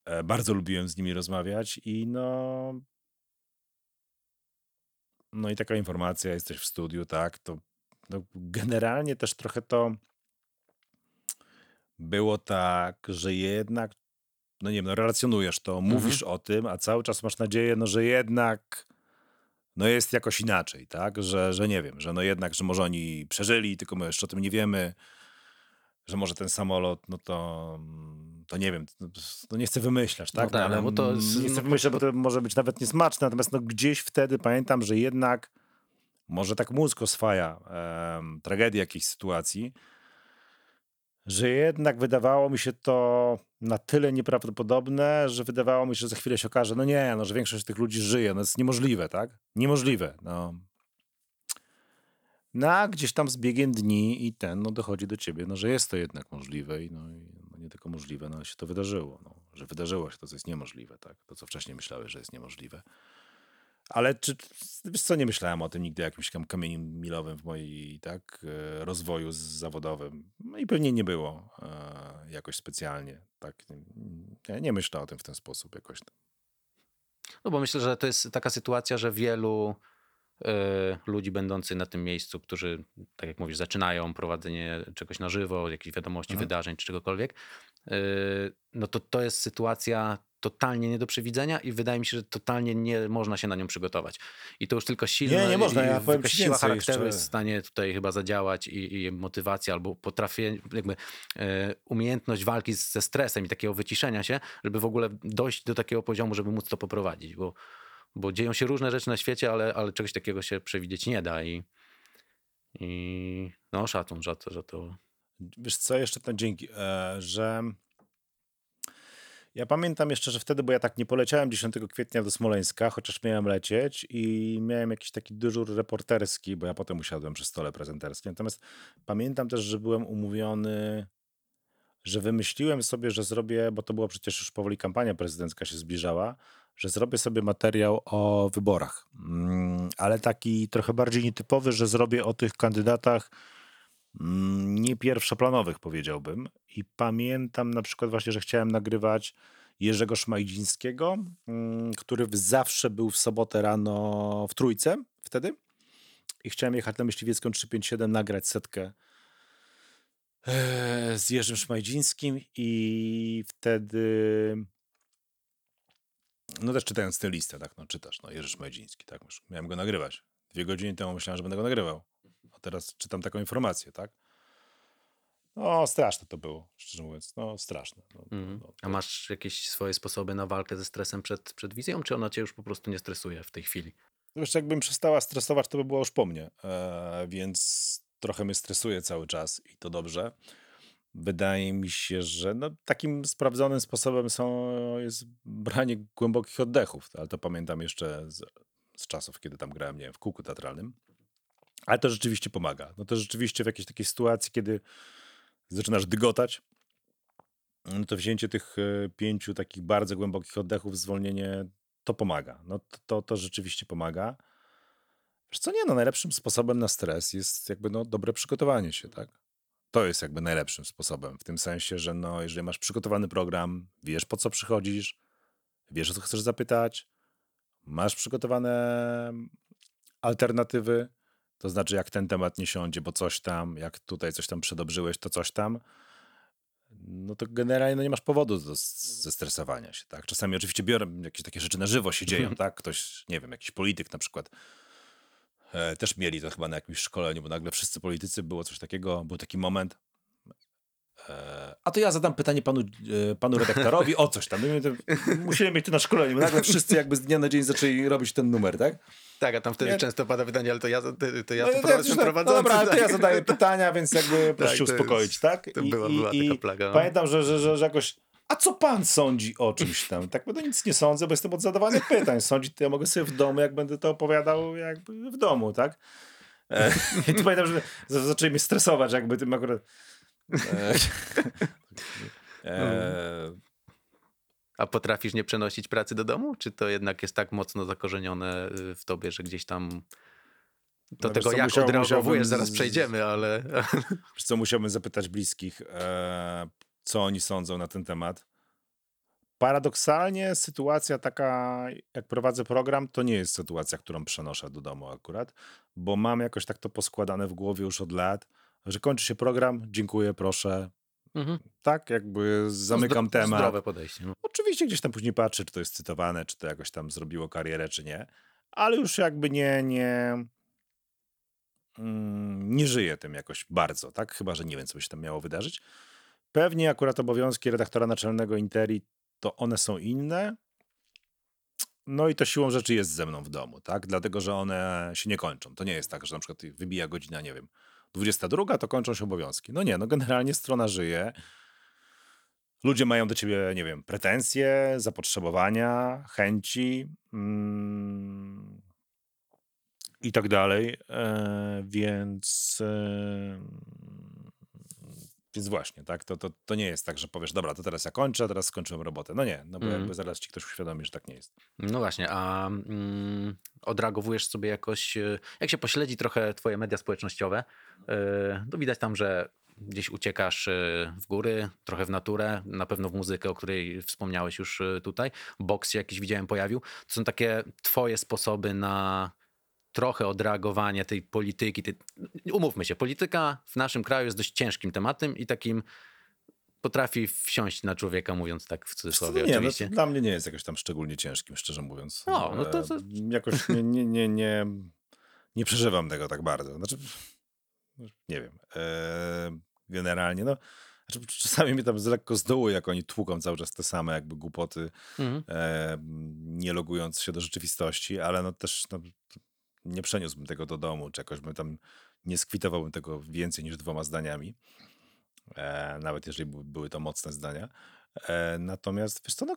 E, Bardzo lubiłem z nimi rozmawiać i no... No i taka informacja, jesteś w studiu, tak, to no, generalnie też trochę to było tak, że jednak, no nie wiem, no relacjonujesz to, mówisz o tym, a cały czas masz nadzieję, no że jednak no jest jakoś inaczej, tak? Że, że nie wiem, że no jednak, że może oni przeżyli, tylko my jeszcze o tym nie wiemy, że może ten samolot, no to, to nie wiem, no, no nie chcę wymyślać, tak? tak, ale no bo to jest- nie chcę no, wymyślać, bo to może być nawet niesmaczne, natomiast no gdzieś wtedy pamiętam, że jednak może tak mózg oswaja em, tragedię jakiejś sytuacji, że jednak wydawało mi się to na tyle nieprawdopodobne, że wydawało mi się, że za chwilę się okaże, no nie, no, że większość tych ludzi żyje, no jest niemożliwe, tak? Niemożliwe, no. No a gdzieś tam z biegiem dni i ten, no dochodzi do ciebie, no że jest to jednak możliwe i no, no nie tylko możliwe, no ale się to wydarzyło, no, że wydarzyło się to, co jest niemożliwe, tak? To, co wcześniej myślałeś, że jest niemożliwe. Ale czy, wiesz co, nie myślałem o tym nigdy jakimś tam kamieniu milowym w mojej tak, e, rozwoju zawodowym. No i pewnie nie było e, jakoś specjalnie. Tak. Ja nie myślę o tym w ten sposób jakoś. No bo myślę, że to jest taka sytuacja, że wielu ludzi będących na tym miejscu, którzy, tak jak mówisz, zaczynają prowadzenie czegoś na żywo, jakichś wiadomości, Mhm. wydarzeń czy czegokolwiek, e, no to to jest sytuacja totalnie nie do przewidzenia i wydaje mi się, że totalnie nie można się na nią przygotować. I to już tylko silna Nie, nie można, ja powiem siła charakteru jeszcze. jest w stanie tutaj chyba zadziałać i, i motywacja albo potrafię, jakby e, umiejętność walki ze stresem i takiego wyciszenia się, żeby w ogóle dojść do takiego poziomu, żeby móc to poprowadzić, bo, bo dzieją się różne rzeczy na świecie, ale, ale czegoś takiego się przewidzieć nie da i, i no szacun, że to, że to Wiesz co, jeszcze to dzięki, e, że ja pamiętam jeszcze, że wtedy, bo ja tak nie poleciałem 10 kwietnia do Smoleńska, chociaż miałem lecieć i miałem jakiś taki dyżur reporterski, bo ja potem usiadłem przy stole prezenterskim. Natomiast pamiętam też, że byłem umówiony, że wymyśliłem sobie, że zrobię, bo to była przecież już powoli kampania prezydencka się zbliżała, że zrobię sobie materiał o wyborach. Mm, Ale taki trochę bardziej nietypowy, że zrobię o tych kandydatach mm, nie pierwszoplanowych, powiedziałbym. I pamiętam na przykład właśnie, że chciałem nagrywać Jerzego Szmajdzińskiego, mm, który zawsze był w sobotę rano w Trójce wtedy. I chciałem jechać na Myśliwiecką 357, nagrać setkę e, z Jerzym Szmajdzińskim i wtedy no też czytając tę listę, tak, no czytasz, no Jerzy Szmajdziński, tak, już miałem go nagrywać. Dwie godziny temu myślałem, że będę go nagrywał. A teraz czytam taką informację, tak? No, straszne to było, szczerze mówiąc. No, straszne. No, Mhm. no, A masz jakieś swoje sposoby na walkę ze stresem przed, przed wizją, czy ona cię już po prostu nie stresuje w tej chwili? Wiesz, jakbym przestała stresować, to by było już po mnie. E, więc trochę mnie stresuje cały czas i to dobrze. Wydaje mi się, że no, takim sprawdzonym sposobem są, jest branie głębokich oddechów, ale to pamiętam jeszcze z, z czasów, kiedy tam grałem, nie wiem, w kółku teatralnym. Ale to rzeczywiście pomaga. No to rzeczywiście w jakiejś takiej sytuacji, kiedy zaczynasz dygotać, no to wzięcie tych e, pięciu takich bardzo głębokich oddechów, zwolnienie, to pomaga. No to, to, to rzeczywiście pomaga. Wiesz co, nie no, najlepszym sposobem na stres jest jakby no dobre przygotowanie się, tak? To jest jakby najlepszym sposobem, w tym sensie, że no, jeżeli masz przygotowany program, wiesz po co przychodzisz, wiesz o co chcesz zapytać, masz przygotowane alternatywy, to znaczy jak ten temat nie siądzie, bo coś tam, jak tutaj coś tam przedobrzyłeś, to coś tam, no to generalnie no nie masz powodu do zestresowania się, tak? Czasami oczywiście biorę jakieś takie rzeczy na żywo się dzieją, tak? Ktoś, nie wiem, jakiś polityk na przykład e, też mieli to chyba na jakimś szkoleniu, bo nagle wszyscy politycy, było coś takiego, był taki moment, e, a to ja zadam pytanie panu, e, panu redaktorowi o coś tam. To- Musieli mieć to na szkoleniu, bo nagle wszyscy jakby z dnia na dzień zaczęli robić ten numer, tak? Tak, a tam wtedy Nie. często pada pytanie, ale to ja, to, to ja No to i prowadzę, tak, no, no dobra, ale to ja tak. zadaję pytania, więc jakby proszę się to uspokoić, tak? to była- była taka plaga, no. Pamiętam, że, że, że, że jakoś, a co pan sądzi o czymś tam? Tak, bo to nic nie sądzę, bo jestem od zadawania pytań. Sądzić to ja mogę sobie w domu, jak będę to opowiadał jakby w domu, tak? E, I tu pamiętam, że zaczęli mnie stresować jakby tym akurat. E, E, A potrafisz nie przenosić pracy do domu? Czy to jednak jest tak mocno zakorzenione y, w tobie, że gdzieś tam do No tego co, jak musiał- odreagowujesz, musiałbym zaraz przejdziemy, ale Wiesz co, musiałbym zapytać bliskich, e, co oni sądzą na ten temat. Paradoksalnie sytuacja taka, jak prowadzę program, to nie jest sytuacja, którą przenoszę do domu akurat, bo mam jakoś tak to poskładane w głowie już od lat, że kończy się program, dziękuję, proszę. Mhm. Tak, jakby zamykam Zdro- temat. Zdrowe podejście. No. Oczywiście gdzieś tam później patrzę, czy to jest cytowane, czy to jakoś tam zrobiło karierę, czy nie, ale już jakby nie, nie, mm, nie żyję tym jakoś bardzo, tak? Chyba, że nie wiem, co by się tam miało wydarzyć. Pewnie akurat obowiązki redaktora naczelnego Interi, to one są inne. No i to siłą rzeczy jest ze mną w domu, tak? Dlatego, że one się nie kończą. To nie jest tak, że na przykład wybija godzina, nie wiem, 22, to kończą się obowiązki. No nie, no generalnie strona żyje. Ludzie mają do ciebie, nie wiem, pretensje, zapotrzebowania, chęci mm, i tak dalej. E, więc, e, więc właśnie, tak? To, to, to nie jest tak, że powiesz, dobra, to teraz ja kończę, teraz skończyłem robotę. No nie, no bo Mhm. jakby zaraz ci ktoś uświadomi, że tak nie jest. no właśnie, a mm, odreagowujesz sobie jakoś, y, jak się pośledzi trochę twoje media społecznościowe, y, to widać tam, że gdzieś uciekasz y, w góry, trochę w naturę, na pewno w muzykę, o której wspomniałeś już tutaj. Boks się jakiś widziałem pojawił. To są takie twoje sposoby na trochę odreagowanie tej polityki. Tej... Umówmy się, polityka w naszym kraju jest dość ciężkim tematem i takim potrafi wsiąść na człowieka, mówiąc tak w cudzysłowie no nie, no, oczywiście. to dla mnie nie jest jakoś tam szczególnie ciężkim, szczerze mówiąc. O, no to- E, to- Jakoś nie, nie, nie, nie, nie przeżywam tego tak bardzo. Znaczy, nie wiem. E, generalnie, no, znaczy, czasami mnie tam z lekko z dołu, jak oni tłuką cały czas te same jakby głupoty, Mhm. e, nie logując się do rzeczywistości, ale no też no, nie przeniósłbym tego do domu, czy jakoś bym tam nie skwitowałbym tego więcej niż dwoma zdaniami, e, nawet jeżeli by, były to mocne zdania. E, natomiast, wiesz co, no,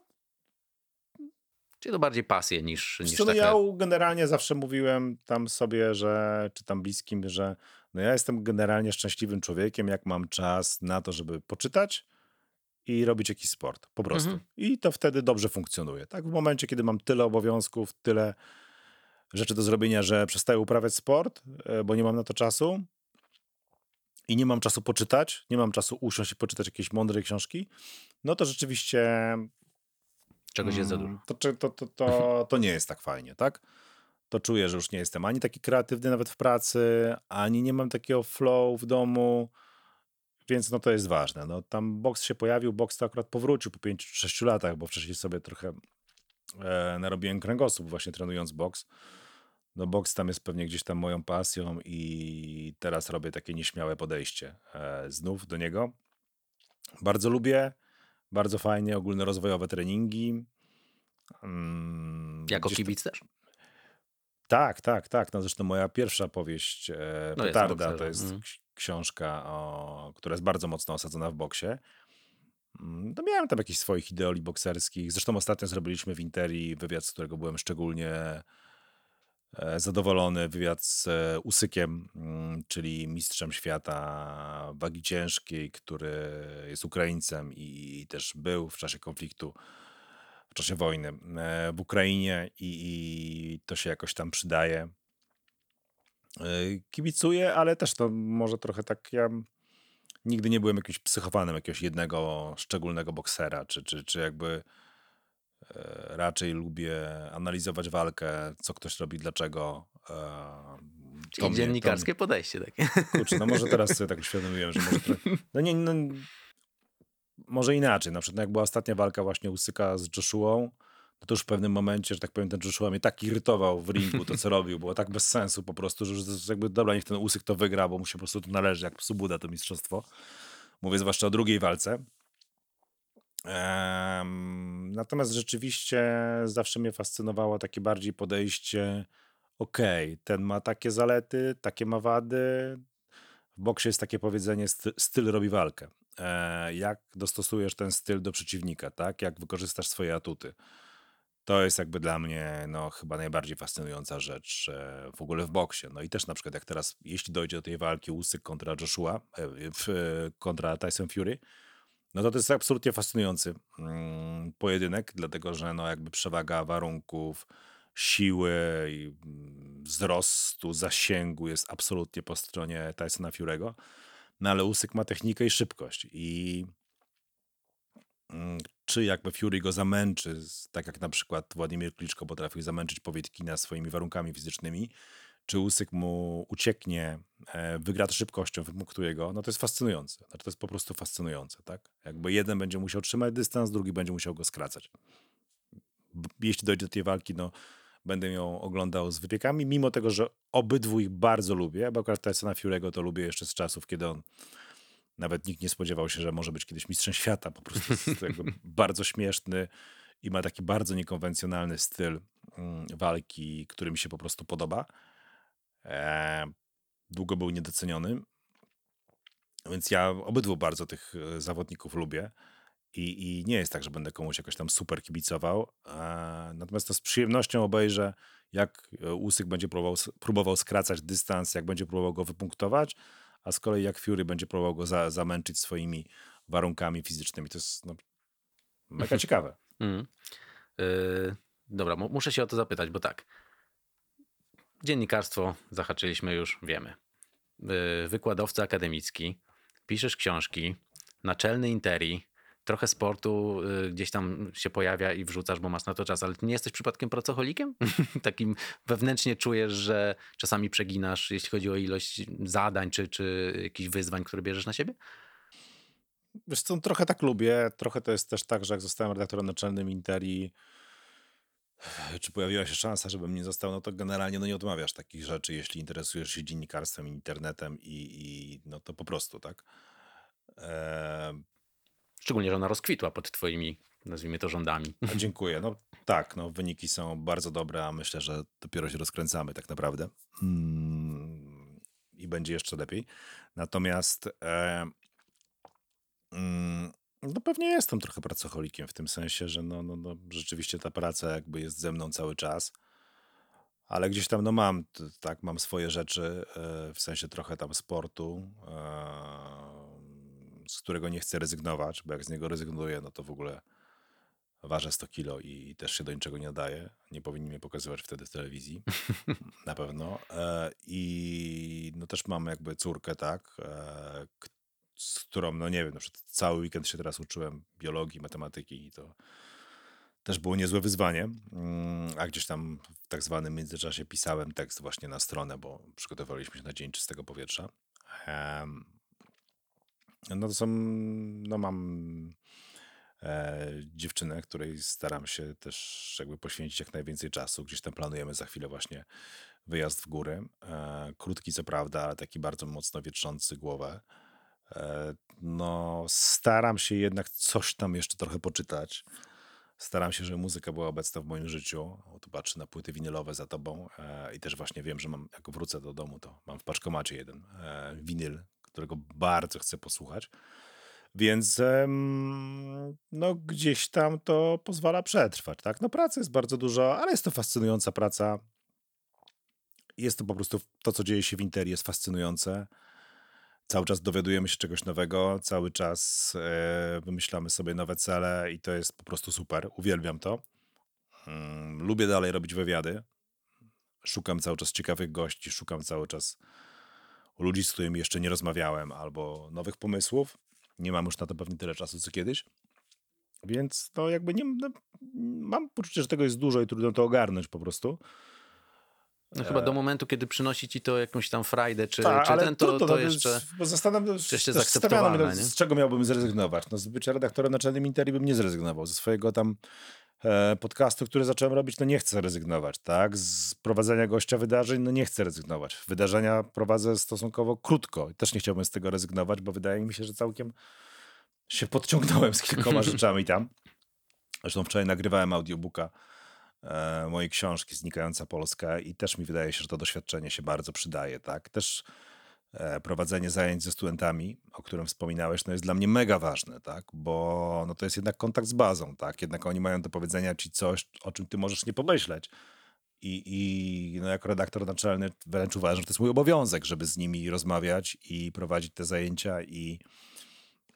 Czyli to bardziej pasje niż, niż no taka... ja generalnie zawsze mówiłem tam sobie, że, czy tam bliskim, że no ja jestem generalnie szczęśliwym człowiekiem, jak mam czas na to, żeby poczytać i robić jakiś sport, po prostu. Mhm. I to wtedy dobrze funkcjonuje. Tak, w momencie, kiedy mam tyle obowiązków, tyle rzeczy do zrobienia, że przestaję uprawiać sport, e, bo nie mam na to czasu i nie mam czasu poczytać, nie mam czasu usiąść i poczytać jakieś mądre książki, no to rzeczywiście Czegoś jest za Mm, dużo. To, czy- to, to, to, to nie jest tak fajnie, tak? To czuję, że już nie jestem ani taki kreatywny nawet w pracy, ani nie mam takiego flow w domu, więc no to jest ważne. No, tam boks się pojawił, boks to akurat powrócił po 5-6 latach, bo wcześniej sobie trochę e, narobiłem kręgosłup właśnie trenując boks. No boks tam jest pewnie gdzieś tam moją pasją i teraz robię takie nieśmiałe podejście e, znów do niego. Bardzo lubię, bardzo fajnie, ogólnorozwojowe treningi. Mm, Jako tam- kibic też? tak, tak, tak. No zresztą moja pierwsza powieść e, No jest Petarda bokserem, to jest ks- książka, o, która jest bardzo mocno osadzona w boksie. Mm, To miałem tam jakichś swoich ideoli bokserskich. Zresztą ostatnio zrobiliśmy w Interi wywiad, z którego byłem szczególnie e, zadowolony. Wywiad z e, Usykiem, mm, czyli mistrzem świata wagi ciężkiej, który jest Ukraińcem i, też był w czasie konfliktu w czasie wojny e, w Ukrainie i, i to się jakoś tam przydaje. Kibicuję, ale też to może trochę tak ja nigdy nie byłem jakimś psychofanem jakiegoś jednego szczególnego boksera, czy, czy, czy jakby e, raczej lubię analizować walkę, co ktoś robi, dlaczego. e, Czyli mnie- to- dziennikarskie podejście takie. Kurczę, no może teraz sobie tak uświadomiłem, że może. No nie, no, może inaczej. Na przykład jak była ostatnia walka właśnie Usyka z Joshuą, no to już w pewnym momencie, że tak powiem, ten Joshua mnie tak irytował w ringu, to co robił, było tak bez sensu po prostu, że już jakby dobra, niech ten Usyk to wygra, bo mu się po prostu to należy, jak psu Buda to mistrzostwo. Mówię zwłaszcza o drugiej walce. Em, natomiast rzeczywiście zawsze mnie fascynowało takie bardziej podejście okej, ten ma takie zalety, takie ma wady. W boksie jest takie powiedzenie, sty, styl robi walkę. E, jak dostosujesz ten styl do przeciwnika, tak? Jak wykorzystasz swoje atuty. To jest jakby dla mnie no, chyba najbardziej fascynująca rzecz w ogóle w boksie. No i też na przykład jak teraz, jeśli dojdzie do tej walki Usyk kontra Joshua, e, kontra Tyson Fury, No to to jest absolutnie fascynujący mm, pojedynek, dlatego że no jakby przewaga warunków, siły, i mm, wzrostu, zasięgu jest absolutnie po stronie Tysona Fury'ego. No ale Usyk ma technikę i szybkość i mm, czy jakby Fury go zamęczy, tak jak na przykład Władimir Kliczko potrafił zamęczyć Powietkina swoimi warunkami fizycznymi, czy Usyk mu ucieknie, e, wygra szybkością, wypunktuje go, no to jest fascynujące. Znaczy to jest po prostu fascynujące, tak? Jakby jeden będzie musiał trzymać dystans, drugi będzie musiał go skracać. Jeśli dojdzie do tej walki, no będę ją oglądał z wypiekami, mimo tego, że obydwu ich bardzo lubię, bo akurat Tysona Fury'ego to lubię jeszcze z czasów, kiedy on nawet nikt nie spodziewał się, że może być kiedyś mistrzem świata. Po prostu jest bardzo śmieszny i ma taki bardzo niekonwencjonalny styl mm, walki, który mi się po prostu podoba. E, długo był niedoceniony. Więc ja obydwu bardzo tych e, zawodników lubię. I, I nie jest tak, że będę komuś jakoś tam super kibicował. E, natomiast to z przyjemnością obejrzę, jak e, Usyk będzie próbował, próbował skracać dystans, jak będzie próbował go wypunktować, a z kolei jak Fury będzie próbował go za, zamęczyć swoimi warunkami fizycznymi. To jest no, mega ciekawe. Mm. Yy, dobra, mu- muszę się o to zapytać, bo tak. Dziennikarstwo zahaczyliśmy już, wiemy. Yy, wykładowca akademicki, piszesz książki, naczelny interi, trochę sportu yy, gdzieś tam się pojawia i wrzucasz, bo masz na to czas, ale nie jesteś przypadkiem pracocholikiem? Takim wewnętrznie czujesz, że czasami przeginasz, jeśli chodzi o ilość zadań czy, czy jakichś wyzwań, które bierzesz na siebie? Wiesz co, trochę tak lubię. Trochę to jest też tak, że jak zostałem redaktorem naczelnym Interi, czy pojawiła się szansa, żebym nie został, no to generalnie no nie odmawiasz takich rzeczy, jeśli interesujesz się dziennikarstwem, internetem i, i no to po prostu, tak? Szczególnie, że ona rozkwitła pod twoimi, nazwijmy to, rządami. a dziękuję. No tak, no wyniki są bardzo dobre, a myślę, że dopiero się rozkręcamy tak naprawdę. Mm, I będzie jeszcze lepiej. Natomiast e, mm, no pewnie jestem trochę pracocholikiem w tym sensie, że no, no, no, rzeczywiście ta praca jakby jest ze mną cały czas. Ale gdzieś tam no mam, tak, mam swoje rzeczy, e, w sensie trochę tam sportu, e, z którego nie chcę rezygnować, bo jak z niego rezygnuję, no to w ogóle ważę 100 kilo i też się do niczego nie nadaje. Nie powinni mnie pokazywać wtedy w telewizji, na pewno. E, I no też mam jakby córkę, tak, e, z którą, no nie wiem, na przykład cały weekend się teraz uczyłem biologii, matematyki i to też było niezłe wyzwanie. Mm, A gdzieś tam w tak zwanym międzyczasie pisałem tekst właśnie na stronę, bo przygotowaliśmy się na Dzień Czystego Powietrza. No to są, no mam e, dziewczynę, której staram się też jakby poświęcić jak najwięcej czasu. Gdzieś tam planujemy za chwilę właśnie wyjazd w góry. E, krótki co prawda, ale taki bardzo mocno wietrzący głowę. E, no staram się jednak coś tam jeszcze trochę poczytać. Staram się, żeby muzyka była obecna w moim życiu. Tu patrzę na płyty winylowe za tobą e, i też właśnie wiem, że mam, jak wrócę do domu, to mam w paczkomacie jeden e, winyl, którego bardzo chcę posłuchać. Więc no gdzieś tam to pozwala przetrwać, tak? No pracy jest bardzo dużo, ale jest to fascynująca praca. Jest to po prostu to, co dzieje się w Interi jest fascynujące. Cały czas dowiadujemy się czegoś nowego, cały czas e, wymyślamy sobie nowe cele i to jest po prostu super. Uwielbiam to. Mm, lubię dalej robić wywiady. Szukam cały czas ciekawych gości, szukam cały czas ludzi, z którymi jeszcze nie rozmawiałem, albo nowych pomysłów. Nie mam już na to pewnie tyle czasu, co kiedyś. Więc to jakby nie. No, mam poczucie, że tego jest dużo i trudno to ogarnąć po prostu. No chyba do momentu, kiedy przynosi ci to jakąś tam frajdę, czy, Tak, czy ten, to, trudno, to no, jeszcze... Bo zastanawiam czy jeszcze zaakceptowalne? Z czego miałbym zrezygnować? No z bycia redaktorem naczelnym Interi bym nie zrezygnował. Ze swojego tam e, podcastu, który zacząłem robić, no nie chcę rezygnować, tak? Z prowadzenia gościa wydarzeń, no nie chcę rezygnować. Wydarzenia prowadzę stosunkowo krótko. Też nie chciałbym z tego rezygnować, bo wydaje mi się, że całkiem się podciągnąłem z kilkoma rzeczami tam. Zresztą wczoraj nagrywałem audiobooka e, mojej książki Znikająca Polska i też mi wydaje się, że to doświadczenie się bardzo przydaje, tak? Też e, prowadzenie zajęć ze studentami, o którym wspominałeś, no jest dla mnie mega ważne, tak? Bo no to jest jednak kontakt z bazą, tak? Jednak oni mają do powiedzenia ci coś, o czym ty możesz nie pomyśleć. I, i no jako redaktor naczelny wręcz uważam, że to jest mój obowiązek, żeby z nimi rozmawiać i prowadzić te zajęcia i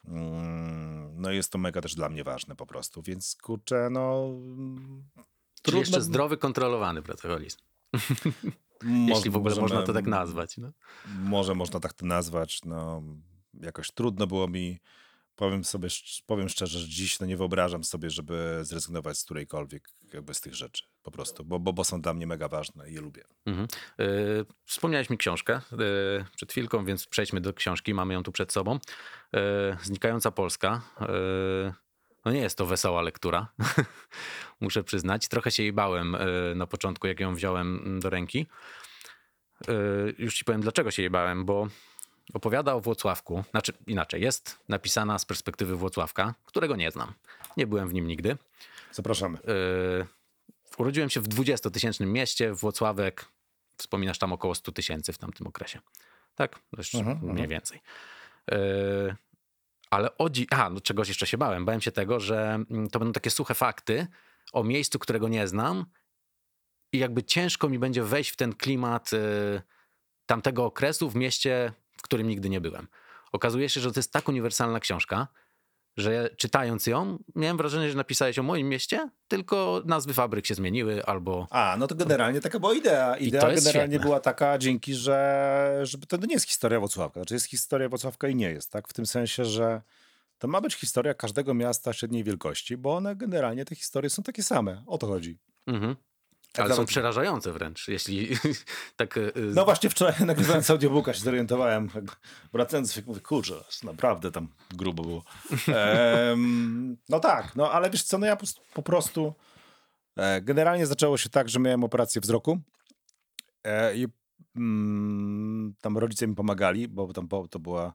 Mm, No jest to mega też dla mnie ważne po prostu, więc kurczę, no... Czyli jeszcze trudno- zdrowy, kontrolowany pracoholizm. Moż- Jeśli w ogóle możemy- można to tak nazwać. No. Może można tak to nazwać. No, jakoś trudno było mi. Powiem sobie, powiem szczerze, że dziś no nie wyobrażam sobie, żeby zrezygnować z którejkolwiek jakby z tych rzeczy. Po prostu, bo, bo, bo są dla mnie mega ważne i je lubię. Mhm. Y, Wspomniałeś mi książkę y, przed chwilką, więc przejdźmy do książki. Mamy ją tu przed sobą. Y, Znikająca Polska. No nie jest to wesoła lektura, muszę przyznać. Trochę się jej bałem y, na początku, jak ją wziąłem mm, do ręki. Y, Już ci powiem, dlaczego się jej bałem, bo opowiada o Włocławku. Znaczy inaczej, jest napisana z perspektywy Włocławka, którego nie znam. Nie byłem w nim nigdy. Zapraszamy. Yy, urodziłem się w 20-tysięcznym mieście, Włocławek. Wspominasz tam około 100 tysięcy w tamtym okresie. Tak? Dość Mhm, mniej mhm. więcej. Ale o dzi- A, no czegoś jeszcze się bałem. Bałem się tego, że mm, to będą takie suche fakty o miejscu, którego nie znam i jakby ciężko mi będzie wejść w ten klimat yy, tamtego okresu w mieście, w którym nigdy nie byłem. Okazuje się, że to jest tak uniwersalna książka, że czytając ją, miałem wrażenie, że napisałeś o moim mieście, tylko nazwy fabryk się zmieniły albo... A, no to generalnie taka była idea. Idea generalnie świetne. była taka, dzięki, że żeby to nie jest historia Włocławka. Znaczy jest historia Włocławka i nie jest, tak? W tym sensie, że to ma być historia każdego miasta średniej wielkości, bo one generalnie, te historie są takie same. O to chodzi. Mhm. Tak Ale są przerażające wręcz, jeśli tak... y, y, No właśnie wczoraj nagrywając audiobooka się zorientowałem, wracając, mówię, kurczę, naprawdę tam grubo było. Em, no tak, no ale wiesz co, no ja po, po prostu e, generalnie zaczęło się tak, że miałem operację wzroku e, i mm, tam rodzice mi pomagali, bo tam po, to była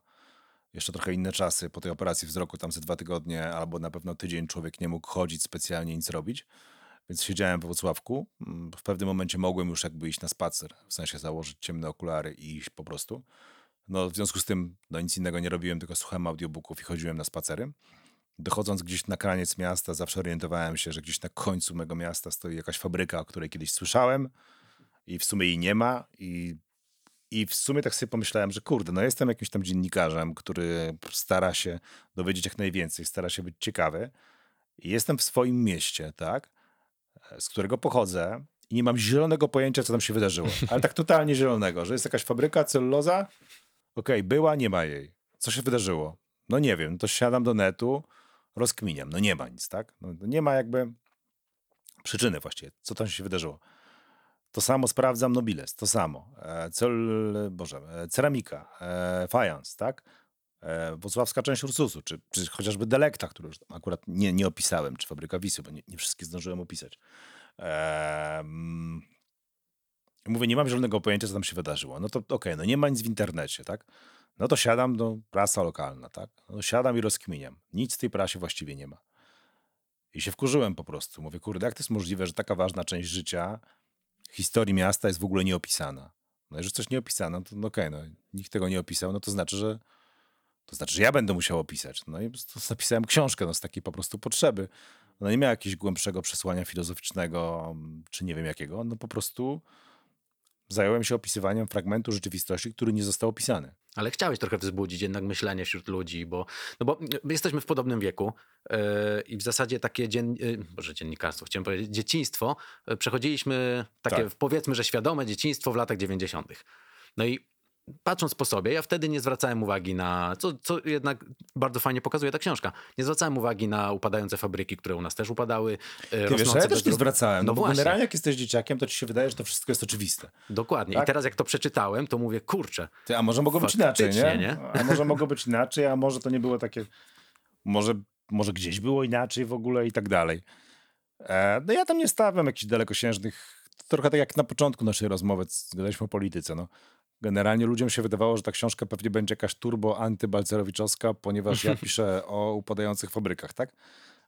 jeszcze trochę inne czasy. Po tej operacji wzroku tam ze dwa tygodnie albo na pewno tydzień człowiek nie mógł chodzić specjalnie, nic robić. Więc siedziałem we Wrocławku. Mm, W pewnym momencie mogłem już jakby iść na spacer, w sensie założyć ciemne okulary i iść po prostu. No w związku z tym no nic innego nie robiłem, tylko słuchałem audiobooków i chodziłem na spacery. Dochodząc gdzieś na kraniec miasta, zawsze orientowałem się, że gdzieś na końcu mego miasta stoi jakaś fabryka, o której kiedyś słyszałem i w sumie jej nie ma i i w sumie tak sobie pomyślałem, że kurde, no jestem jakimś tam dziennikarzem, który stara się dowiedzieć jak najwięcej, stara się być ciekawy. Jestem w swoim mieście, tak? Z którego pochodzę i nie mam zielonego pojęcia, co tam się wydarzyło. Ale tak totalnie zielonego, że jest jakaś fabryka, celuloza. Okej, była, nie ma jej. Co się wydarzyło? No nie wiem, to siadam do netu, rozkminiam. No nie ma nic, tak? No, nie ma jakby przyczyny właściwie, co tam się wydarzyło. To samo sprawdzam Nobiles, to samo. E, Cel, Boże, e, ceramika, e, fajans, tak? E, Włocławska część Ursusu, czy, czy chociażby Delekta, który już akurat nie, nie opisałem, czy Fabryka Wisy, bo nie, nie wszystkie zdążyłem opisać. Mówię, nie mam zielonego pojęcia, co tam się wydarzyło. No to okej, no nie ma nic w internecie, tak? No to siadam do prasa lokalna, tak? No siadam i rozkminiam. Nic w tej prasie właściwie nie ma. I się wkurzyłem po prostu. Mówię, kurde, jak to jest możliwe, że taka ważna część życia historii miasta jest w ogóle nieopisana. No jeżeli coś nie opisano, to no okej, no, nikt tego nie opisał, no to znaczy, że to znaczy, że ja będę musiał opisać. No i napisałem książkę no, z takiej po prostu potrzeby. No nie miała jakiegoś głębszego przesłania filozoficznego, czy nie wiem jakiego. No po prostu zająłem się opisywaniem fragmentu rzeczywistości, który nie został opisany. Ale chciałeś trochę wzbudzić jednak myślenie wśród ludzi, bo, no bo my jesteśmy w podobnym wieku yy, i w zasadzie takie dzien, yy, Boże, dziennikarstwo, chciałem powiedzieć, dzieciństwo, yy, przechodziliśmy takie Tak. powiedzmy, że świadome dzieciństwo w latach 90. No i patrząc po sobie, ja wtedy nie zwracałem uwagi na, co, co jednak bardzo fajnie pokazuje ta książka, nie zwracałem uwagi na upadające fabryki, które u nas też upadały. yy, Ty wiesz, a ja też nie zwracałem, no, No bo właśnie. generalnie jak jesteś dzieciakiem, to ci się wydaje, że to wszystko jest oczywiste. Dokładnie. Tak? I teraz jak to przeczytałem, to mówię, kurczę, Ty, a może mogło być inaczej, nie? Nie? A może mogło być inaczej, a może to nie było takie... Może, może gdzieś było inaczej w ogóle i tak dalej. E, no ja tam nie stawiam jakichś dalekosiężnych... Trochę tak jak na początku naszej rozmowy, gadaliśmy o polityce, no. Generalnie ludziom się wydawało, że ta książka pewnie będzie jakaś turbo antybalcerowiczowska, ponieważ ja piszę o upadających fabrykach, tak?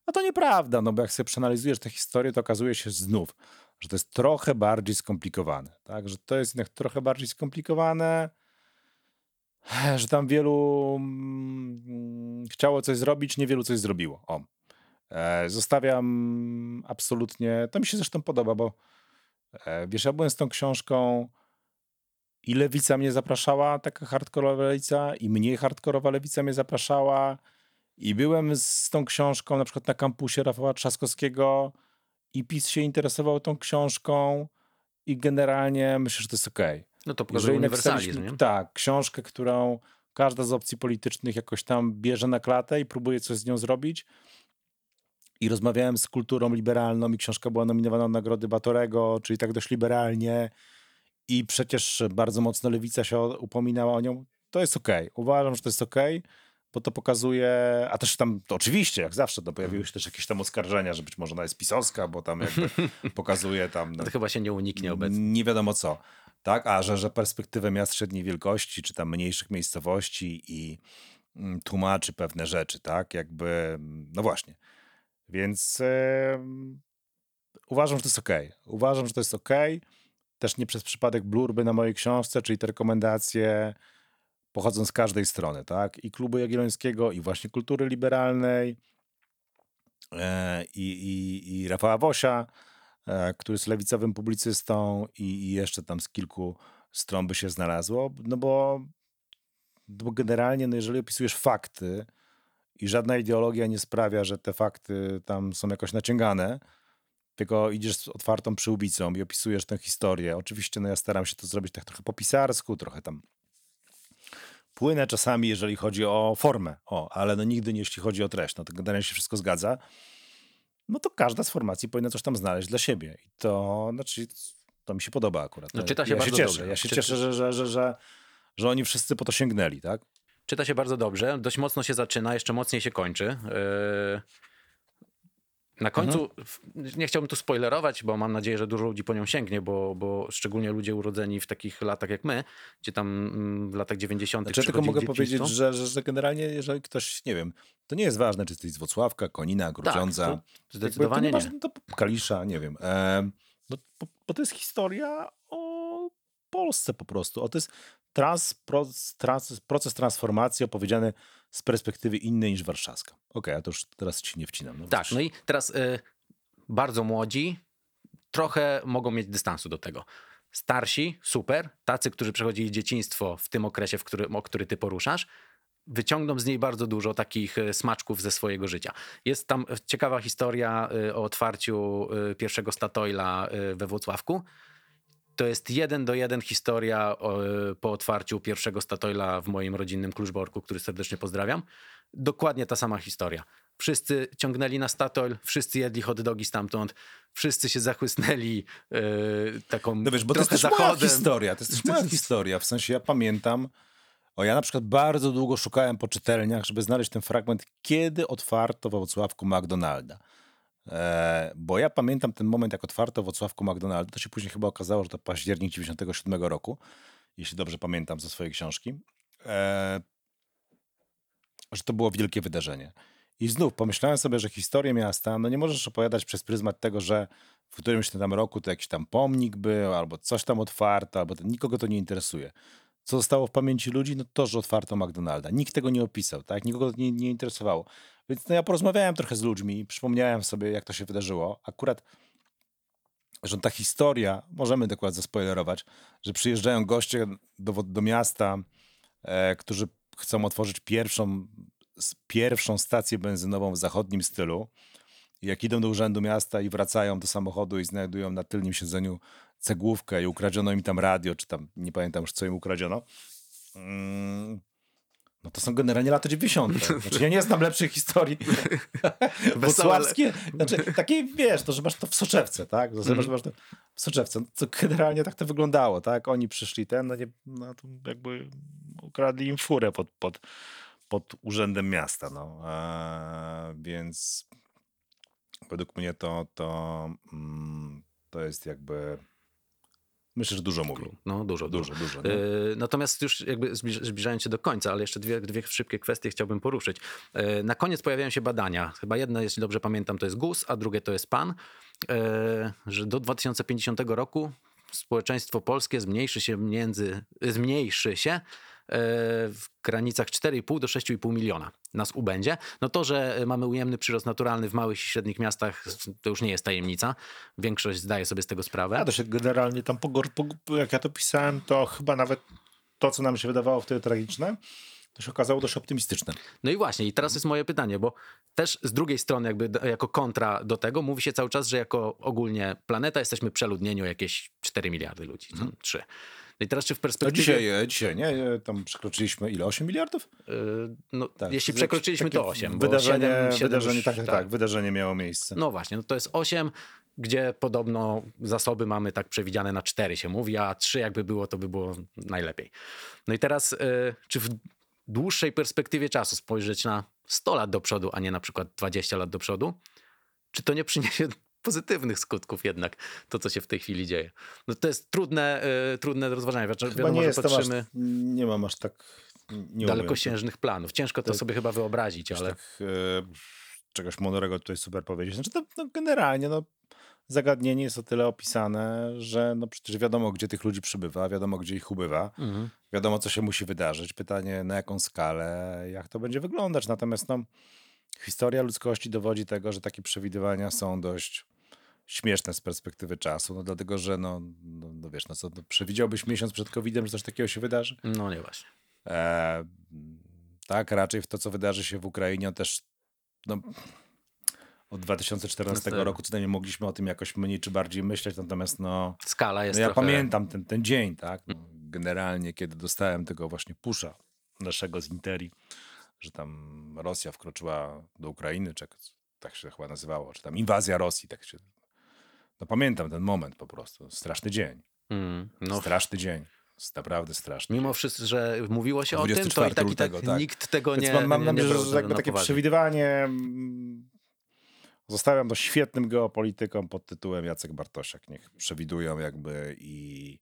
A to nieprawda, no bo jak sobie przeanalizujesz tę historię, to okazuje się znów, że to jest trochę bardziej skomplikowane, tak? Że to jest jednak trochę bardziej skomplikowane, że tam wielu mm, chciało coś zrobić, niewielu coś zrobiło. O. E, zostawiam absolutnie, to mi się zresztą podoba, bo e, wiesz, ja byłem z tą książką i lewica mnie zapraszała, taka hardkorowa lewica, i mniej hardkorowa lewica mnie zapraszała, I byłem z tą książką na przykład na kampusie Rafała Trzaskowskiego i PiS się interesował tą książką i generalnie myślę, że to jest okej. No to pokazuje uniwersalizm, nie? Tak, książkę, którą każda z opcji politycznych jakoś tam bierze na klatę i próbuje coś z nią zrobić. I rozmawiałem z kulturą liberalną i książka była nominowana na nagrody Batorego, czyli tak dość liberalnie. I przecież bardzo mocno lewica się upominała o nią. To jest okej. Uważam, że to jest okej, bo to pokazuje, a też tam, to oczywiście, jak zawsze, to pojawiły się też jakieś tam oskarżenia, że być może ona jest pisowska, bo tam jakby pokazuje tam... No, To chyba się nie uniknie obecnie. nie wiadomo co. Tak, a że, że perspektywę miast średniej wielkości, czy tam mniejszych miejscowości i mm, tłumaczy pewne rzeczy, tak, jakby, no właśnie. Więc em, uważam, że to jest okej. Uważam, że to jest okej. Też nie przez przypadek blurby na mojej książce, czyli te rekomendacje pochodzą z każdej strony, tak, i Klubu Jagiellońskiego, i właśnie kultury liberalnej, e, i, i, i Rafała Wosia, e, który jest lewicowym publicystą i, i jeszcze tam z kilku stron by się znalazło, no bo, no bo generalnie, no jeżeli opisujesz fakty i żadna ideologia nie sprawia, że te fakty tam są jakoś naciągane, tylko idziesz z otwartą przyłbicą i opisujesz tę historię. Oczywiście no ja staram się to zrobić tak trochę po pisarsku, trochę tam płynę czasami, jeżeli chodzi o formę, o, ale no nigdy nie jeśli chodzi o treść, no to generalnie się wszystko zgadza, no to każda z formacji powinna coś tam znaleźć dla siebie i to, znaczy, to mi się podoba akurat. No, czyta się ja bardzo się cieszę, dobrze. ja się Czy- cieszę, że, że, że, że, że oni wszyscy po to sięgnęli, tak? Czyta się bardzo dobrze, dość mocno się zaczyna, jeszcze mocniej się kończy. Yy, Na końcu, Mhm. nie chciałbym tu spoilerować, bo mam nadzieję, że dużo ludzi po nią sięgnie, bo, bo szczególnie ludzie urodzeni w takich latach jak my, gdzie tam mm, w latach 90. Znaczy, ja tylko mogę powiedzieć, że, że, że generalnie, jeżeli ktoś, nie wiem, to nie jest ważne, czy jesteś z Włocławka, Konina, Grudziądza, Tak, to zdecydowanie jakby, nie. to nie. ważne, To Kalisza, nie wiem. E, no, bo, bo to jest historia o Polsce po prostu. O, to jest trans, pro, trans, proces transformacji opowiedziany z perspektywy innej niż warszawska. Okej, a to już teraz ci nie wcinam. No, Tak, no i teraz y, bardzo młodzi trochę mogą mieć dystansu do tego. Starsi, super, tacy, którzy przechodzili dzieciństwo w tym okresie, w którym, o który ty poruszasz, wyciągną z niej bardzo dużo takich y, smaczków ze swojego życia. Jest tam ciekawa historia y, o otwarciu y, pierwszego Statoila y, we Włocławku. To jest jeden do jeden historia po otwarciu pierwszego Statoila w moim rodzinnym Kluczborku, który serdecznie pozdrawiam. Dokładnie ta sama historia. Wszyscy ciągnęli na Statoil, wszyscy jedli hot dogi stamtąd, wszyscy się zachłysnęli yy, taką No wiesz, bo to jest też moja zachodem. historia. To jest też moja historia. W sensie ja pamiętam, o ja na przykład bardzo długo szukałem po czytelniach, żeby znaleźć ten fragment, kiedy otwarto we Wrocławku McDonalda. E, bo ja pamiętam ten moment, jak otwarto w Wrocławku McDonalda. To się później chyba okazało, że to październik 97 roku, jeśli dobrze pamiętam ze swojej książki. E, że to było wielkie wydarzenie. I znów pomyślałem sobie, że historię miasta, no nie możesz opowiadać przez pryzmat tego, że w którymś tam roku to jakiś tam pomnik był, albo coś tam otwarto, albo to, nikogo to nie interesuje. Co zostało w pamięci ludzi? No to, że otwarto McDonalda. Nikt tego nie opisał, tak? Nikogo to nie, nie interesowało. Więc no ja porozmawiałem trochę z ludźmi, przypomniałem sobie, jak to się wydarzyło. Akurat, że ta historia, możemy dokładnie zaspoilerować, że przyjeżdżają goście do, do miasta, e, którzy chcą otworzyć pierwszą, pierwszą stację benzynową w zachodnim stylu. Jak idą do urzędu miasta i wracają do samochodu i znajdują na tylnym siedzeniu cegłówkę i ukradziono im tam radio, czy tam nie pamiętam już co im ukradziono. Mm, No to są generalnie lata 90. Znaczy ja nie znam lepszej historii wrocławskie. Znaczy takiej, wiesz, to, że masz to w soczewce, tak? To, że Mhm. masz to w soczewce. No, to generalnie tak to wyglądało, tak? Oni przyszli ten, no, nie, no to jakby ukradli im furę pod, pod, pod urzędem miasta, no. Eee, więc według mnie to, to, mm, to jest jakby myślę, że dużo mówi. No dużo, dużo. Dużo, dużo. Yy, Natomiast już jakby zbliż- zbliżając się do końca, ale jeszcze dwie, dwie szybkie kwestie chciałbym poruszyć. Yy, Na koniec pojawiają się badania. Chyba jedno, jeśli dobrze pamiętam, to jest GUS, a drugie to jest PAN, yy, że do 2050 roku społeczeństwo polskie zmniejszy się między, zmniejszy się w granicach 4,5 do 6,5 miliona nas ubędzie. No to, że mamy ujemny przyrost naturalny w małych i średnich miastach, to już nie jest tajemnica. Większość zdaje sobie z tego sprawę. A się generalnie tam, pogor, pog- jak ja to pisałem, to chyba nawet to, co nam się wydawało wtedy tragiczne, To się okazało dość optymistyczne. No i właśnie, i teraz jest moje pytanie, bo też z drugiej strony, jakby jako kontra do tego, mówi się cały czas, że jako ogólnie planeta jesteśmy przeludnieni o jakieś 4 miliardy ludzi, co? 3. No i teraz czy w perspektywie... dzisiaj, e, dzisiaj, nie? E, Tam przekroczyliśmy ile? 8 miliardów? y, no, Tak. jeśli przekroczyliśmy, takie to 8. bo Wydarzenie, 7, 7 wydarzenie już, tak, tak, tak, wydarzenie miało miejsce. No właśnie, no to jest 8, gdzie podobno zasoby mamy tak przewidziane na 4 się mówi, a 3 jakby było, to by było najlepiej. No i teraz, y, czy w dłuższej perspektywie czasu spojrzeć na 100 lat do przodu, a nie na przykład 20 lat do przodu, czy to nie przyniesie pozytywnych skutków jednak, to co się w tej chwili dzieje? No to jest trudne, y, trudne do rozważania. Wiadomo, Chyba nie że jestem aż, patrzymy nie mam aż tak, nie dalekosiężnych planów. Ciężko to Tak. sobie chyba wyobrazić, ale... tak, e, czegoś mądrego tutaj super powiedzieć. Znaczy, to, no, generalnie, no, zagadnienie jest o tyle opisane, że no przecież wiadomo, gdzie tych ludzi przybywa, wiadomo, gdzie ich ubywa, Mhm. wiadomo, co się musi wydarzyć. Pytanie, na jaką skalę, jak to będzie wyglądać. Natomiast no, historia ludzkości dowodzi tego, że takie przewidywania są dość śmieszne z perspektywy czasu, no dlatego, że no, no, no wiesz, no co, no, przewidziałbyś miesiąc przed COVID-em, że coś takiego się wydarzy? No nie właśnie. E, tak, raczej w to, co wydarzy się w Ukrainie, też no, od 2014 No to- roku co najmniej mogliśmy o tym jakoś mniej czy bardziej myśleć, natomiast no, Skala jest no ja trochę... pamiętam ten, ten dzień, tak, no, generalnie, kiedy dostałem tego właśnie pusza naszego z Interi, że tam Rosja wkroczyła do Ukrainy, czy tak się chyba nazywało, czy tam inwazja Rosji, tak się... No pamiętam ten moment po prostu, straszny dzień, Mm, no, straszny dzień, naprawdę straszny. Mimo wszystko, że mówiło się o tym, to 24 i tak, i tak, lutego, tak. nikt tego Więc nie mam, mam nadzieję, że brał jakby takie poważnie. przewidywanie mm, zostawiam to świetnym geopolitykom pod tytułem Jacek Bartosiak. Niech przewidują jakby i,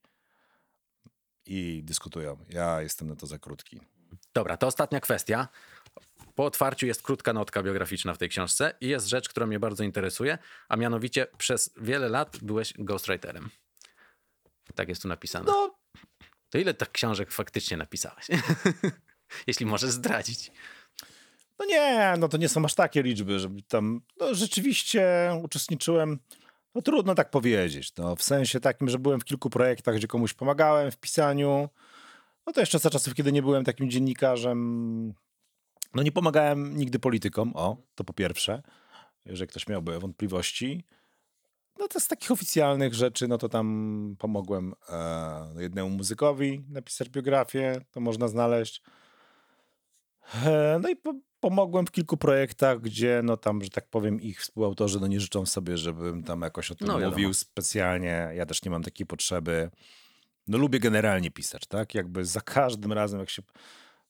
i dyskutują. Ja jestem na to za krótki. Dobra, to ostatnia kwestia. Po otwarciu jest krótka notka biograficzna w tej książce i jest rzecz, która mnie bardzo interesuje, a mianowicie przez wiele lat byłeś ghostwriterem. Tak jest tu napisane. No, To ile tak książek faktycznie napisałeś? Jeśli możesz zdradzić. no nie, no to nie są aż takie liczby, żeby tam no rzeczywiście uczestniczyłem. No trudno tak powiedzieć. No, w sensie takim, że byłem w kilku projektach, gdzie komuś pomagałem w pisaniu. No to jeszcze za czasów, kiedy nie byłem takim dziennikarzem. No nie pomagałem nigdy politykom, o, to po pierwsze, jeżeli ktoś miałby wątpliwości. No to z takich oficjalnych rzeczy, no to tam pomogłem e, jednemu muzykowi napisać biografię, to można znaleźć. E, no i po, pomogłem w kilku projektach, gdzie no tam, że tak powiem, ich współautorzy no nie życzą sobie, żebym tam jakoś o tym No, wiadomo. mówił specjalnie. Ja też nie mam takiej potrzeby. No lubię generalnie pisać, tak? Jakby za każdym razem, jak się...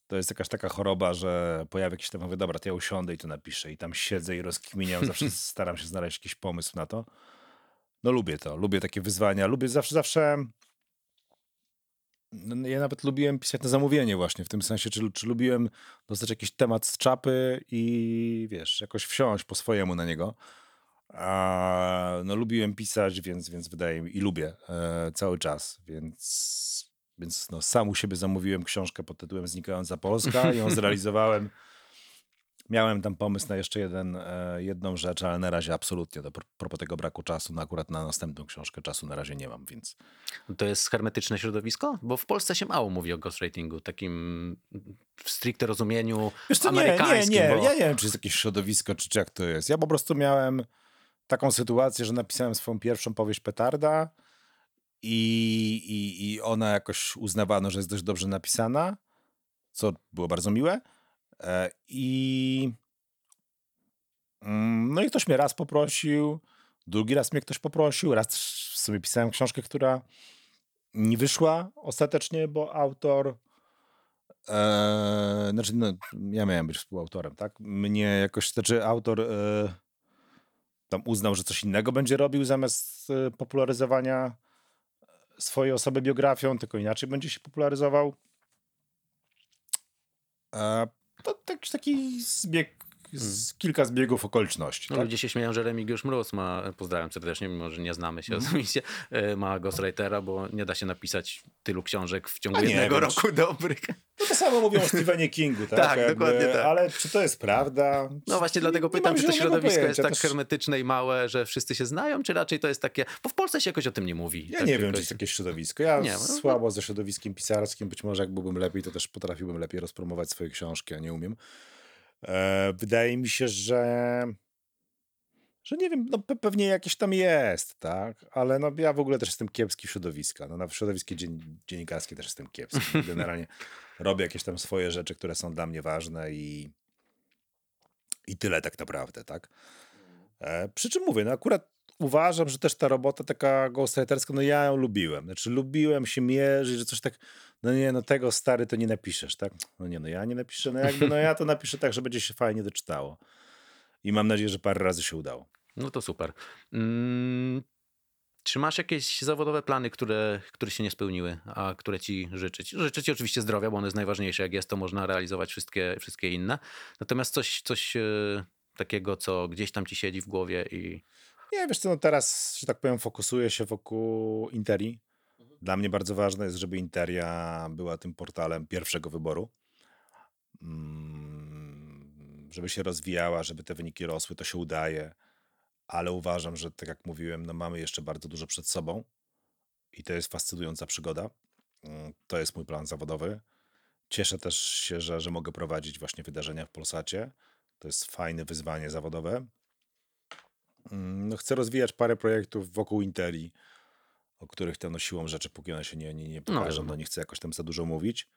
To jest jakaś taka choroba, że pojawia jakiś temat, mówię, dobra, to ja usiądę i to napiszę. I tam siedzę i rozkminiam, zawsze staram się znaleźć jakiś pomysł na to. No lubię to, lubię takie wyzwania, lubię zawsze, zawsze... No, ja nawet lubiłem pisać na zamówienie właśnie, w tym sensie, czy, czy lubiłem dostać jakiś temat z czapy i wiesz, jakoś wsiąść po swojemu na niego. A, no lubiłem pisać, więc, więc wydaje mi i lubię e, cały czas, więc, więc no, sam u siebie zamówiłem książkę pod tytułem Znikająca Polska i ją zrealizowałem. Miałem tam pomysł na jeszcze jeden, e, jedną rzecz, ale na razie absolutnie, do pro- propos tego braku czasu, no akurat na następną książkę czasu na razie nie mam, więc To jest hermetyczne środowisko? Bo w Polsce się mało mówi o ghostwritingu, takim w stricte rozumieniu co, nie, nie, amerykańskim. nie, bo... ja nie wiem, czy jest jakieś środowisko, czy, czy jak to jest. Ja po prostu miałem taką sytuację, że napisałem swoją pierwszą powieść Petarda i, i, ona jakoś uznawano, że jest dość dobrze napisana, co było bardzo miłe. E, I mm, no i ktoś mnie raz poprosił, drugi raz mnie ktoś poprosił, raz w sumie pisałem książkę, która nie wyszła ostatecznie, bo autor Eee, znaczy, no, ja miałem być współautorem, tak? Mnie jakoś, znaczy autor e, tam uznał, że coś innego będzie robił zamiast e, popularyzowania swojej osoby biografią, tylko inaczej będzie się popularyzował. To taki, taki zbieg z kilka zbiegów okoliczności. No, tak? Ludzie się śmieją, że Remigiusz Mróz ma, pozdrawiam serdecznie, mimo że nie znamy się Mhm. osobiście, e, ma ghostwritera, bo nie da się napisać tylu książek w ciągu nie, jednego wiesz. roku dobrych. No to samo mówią o Stephenie Kingu, tak? Tak, dokładnie tak. Ale czy to jest prawda? No właśnie Nie- dlatego pytam, czy to środowisko jest pojęcia. tak Też- hermetyczne i małe, że wszyscy się znają, czy raczej to jest takie, bo w Polsce się jakoś o tym nie mówi. Ja tak nie wiem, jakoś- czy jest jakieś środowisko. Ja Nie, no, słabo ze środowiskiem pisarskim. Być może jak byłbym lepiej, to też potrafiłbym lepiej rozpromować swoje książki, a nie umiem. E, wydaje mi się, że że nie wiem, no pe- pewnie jakieś tam jest, tak? Ale no ja w ogóle też jestem kiepski w środowiska. No na środowiskie dzien dziennikarskie też jestem kiepski. Generalnie robię jakieś tam swoje rzeczy, które są dla mnie ważne i i tyle tak naprawdę, tak? E, przy czym mówię, no akurat uważam, że też ta robota taka ghostwriterska, no ja ją lubiłem. Znaczy lubiłem się mierzyć, że coś tak, no nie, no tego stary to nie napiszesz, tak? No nie, no ja nie napiszę, no jakby, no ja to napiszę tak, że będzie się fajnie doczytało. I mam nadzieję, że parę razy się udało. No to super. Mm, czy masz jakieś zawodowe plany, które, które się nie spełniły, a które ci życzyć? Życzę ci oczywiście zdrowia, bo ono jest najważniejsze. Jak jest, to można realizować wszystkie, wszystkie inne. Natomiast coś, coś e, takiego, co gdzieś tam ci siedzi w głowie i Nie, wiesz co, no teraz, że tak powiem, fokusuję się wokół Interi. Dla mnie bardzo ważne jest, żeby Interia była tym portalem pierwszego wyboru. Mm, Żeby się rozwijała, żeby te wyniki rosły, to się udaje, ale uważam, że tak jak mówiłem, no mamy jeszcze bardzo dużo przed sobą i to jest fascynująca przygoda. Mm, To jest mój plan zawodowy. Cieszę też się, że, że mogę prowadzić właśnie wydarzenia w Polsacie. To jest fajne wyzwanie zawodowe. Mm, No, chcę rozwijać parę projektów wokół Inteli, o których tam no, siłą rzeczy, póki one się nie, nie, nie pokażą, wiadomo. no, nie chcę jakoś tam za dużo mówić.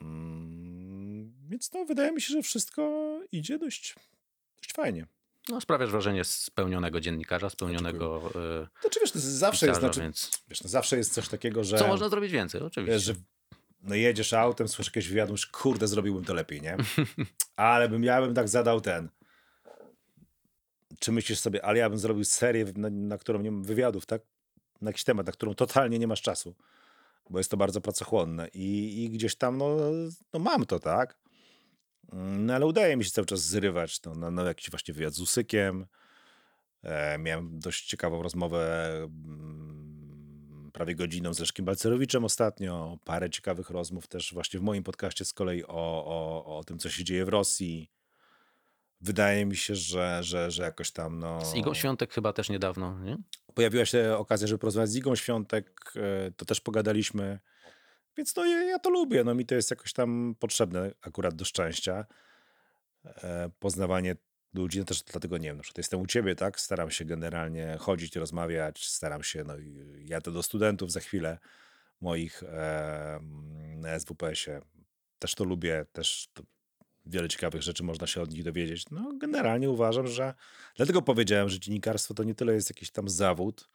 Mm, Więc no, wydaje mi się, że wszystko idzie dość, dość fajnie. no, sprawiasz wrażenie spełnionego dziennikarza, spełnionego e, To czy wiesz, to zawsze jest, pisarza, znaczy, więc wiesz, no, zawsze jest coś takiego, że, co można zrobić więcej? Oczywiście. wiesz, że no, jedziesz autem, słyszysz jakieś mówisz, kurde, zrobiłbym to lepiej, nie? Ale bym, ja bym tak zadał ten. Czy myślisz sobie, ale ja bym zrobił serię, na, na którą nie mam wywiadów, tak? Na jakiś temat, na którą totalnie nie masz czasu, bo jest to bardzo pracochłonne i, i gdzieś tam, no, no mam to, tak? No ale udaje mi się cały czas zrywać no, na, na jakiś właśnie wywiad z Usykiem. E, miałem dość ciekawą rozmowę mm, prawie godziną z Leszkiem Balcerowiczem ostatnio. Parę ciekawych rozmów też właśnie w moim podcaście z kolei o, o, o tym, co się dzieje w Rosji. Wydaje mi się, że, że, że jakoś tam no... Z Igą Świątek chyba też niedawno, nie? Pojawiła się okazja, żeby porozmawiać z Igą Świątek, e, to też pogadaliśmy. Więc no ja, ja to lubię, no mi to jest jakoś tam potrzebne akurat do szczęścia. E, Poznawanie ludzi, no też dlatego nie wiem, na przykład jestem u ciebie, tak? Staram się generalnie chodzić, rozmawiać, staram się, no jadę do studentów za chwilę moich e, na SWPS-ie. Też to lubię, też to wiele ciekawych rzeczy można się od nich dowiedzieć. No generalnie uważam, że dlatego powiedziałem, że dziennikarstwo to nie tyle jest jakiś tam zawód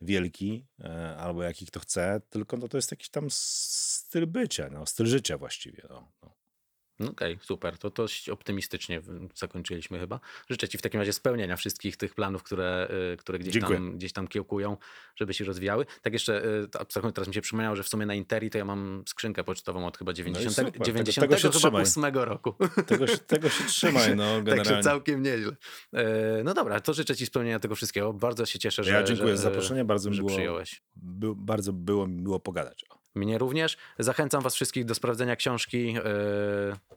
wielki, e, albo jaki kto chce, tylko no, to jest jakiś tam styl bycia, no, styl życia właściwie. No, no. Okej, super. To dość optymistycznie zakończyliśmy chyba. Życzę Ci w takim razie spełnienia wszystkich tych planów, które, y, które gdzieś, Dziękuję. tam, gdzieś tam kiełkują, żeby się rozwijały. Tak jeszcze, y, teraz mi się przypomniało, że w sumie na Interi to ja mam skrzynkę pocztową od chyba 90, No super. Tego- 90 tego się chyba trzymaj. 8 roku. Tego, się- tego się trzymaj, no Także generalnie. całkiem nieźle. E, No dobra, to życzę Ci spełnienia tego wszystkiego. Bardzo się cieszę, że, ja dziękuję że, za zaproszenie, bardzo mi było, przyjąłeś. by, bardzo było mi miło pogadać. Mnie również. Zachęcam Was wszystkich do sprawdzenia książki. e,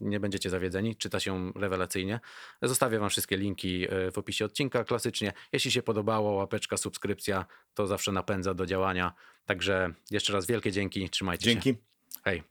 Nie będziecie zawiedzeni. Czyta się rewelacyjnie. Zostawię Wam wszystkie linki e, w opisie odcinka klasycznie. Jeśli się podobało, łapeczka, subskrypcja to zawsze napędza do działania. Także jeszcze raz wielkie dzięki. Trzymajcie się. Dzięki. Hej.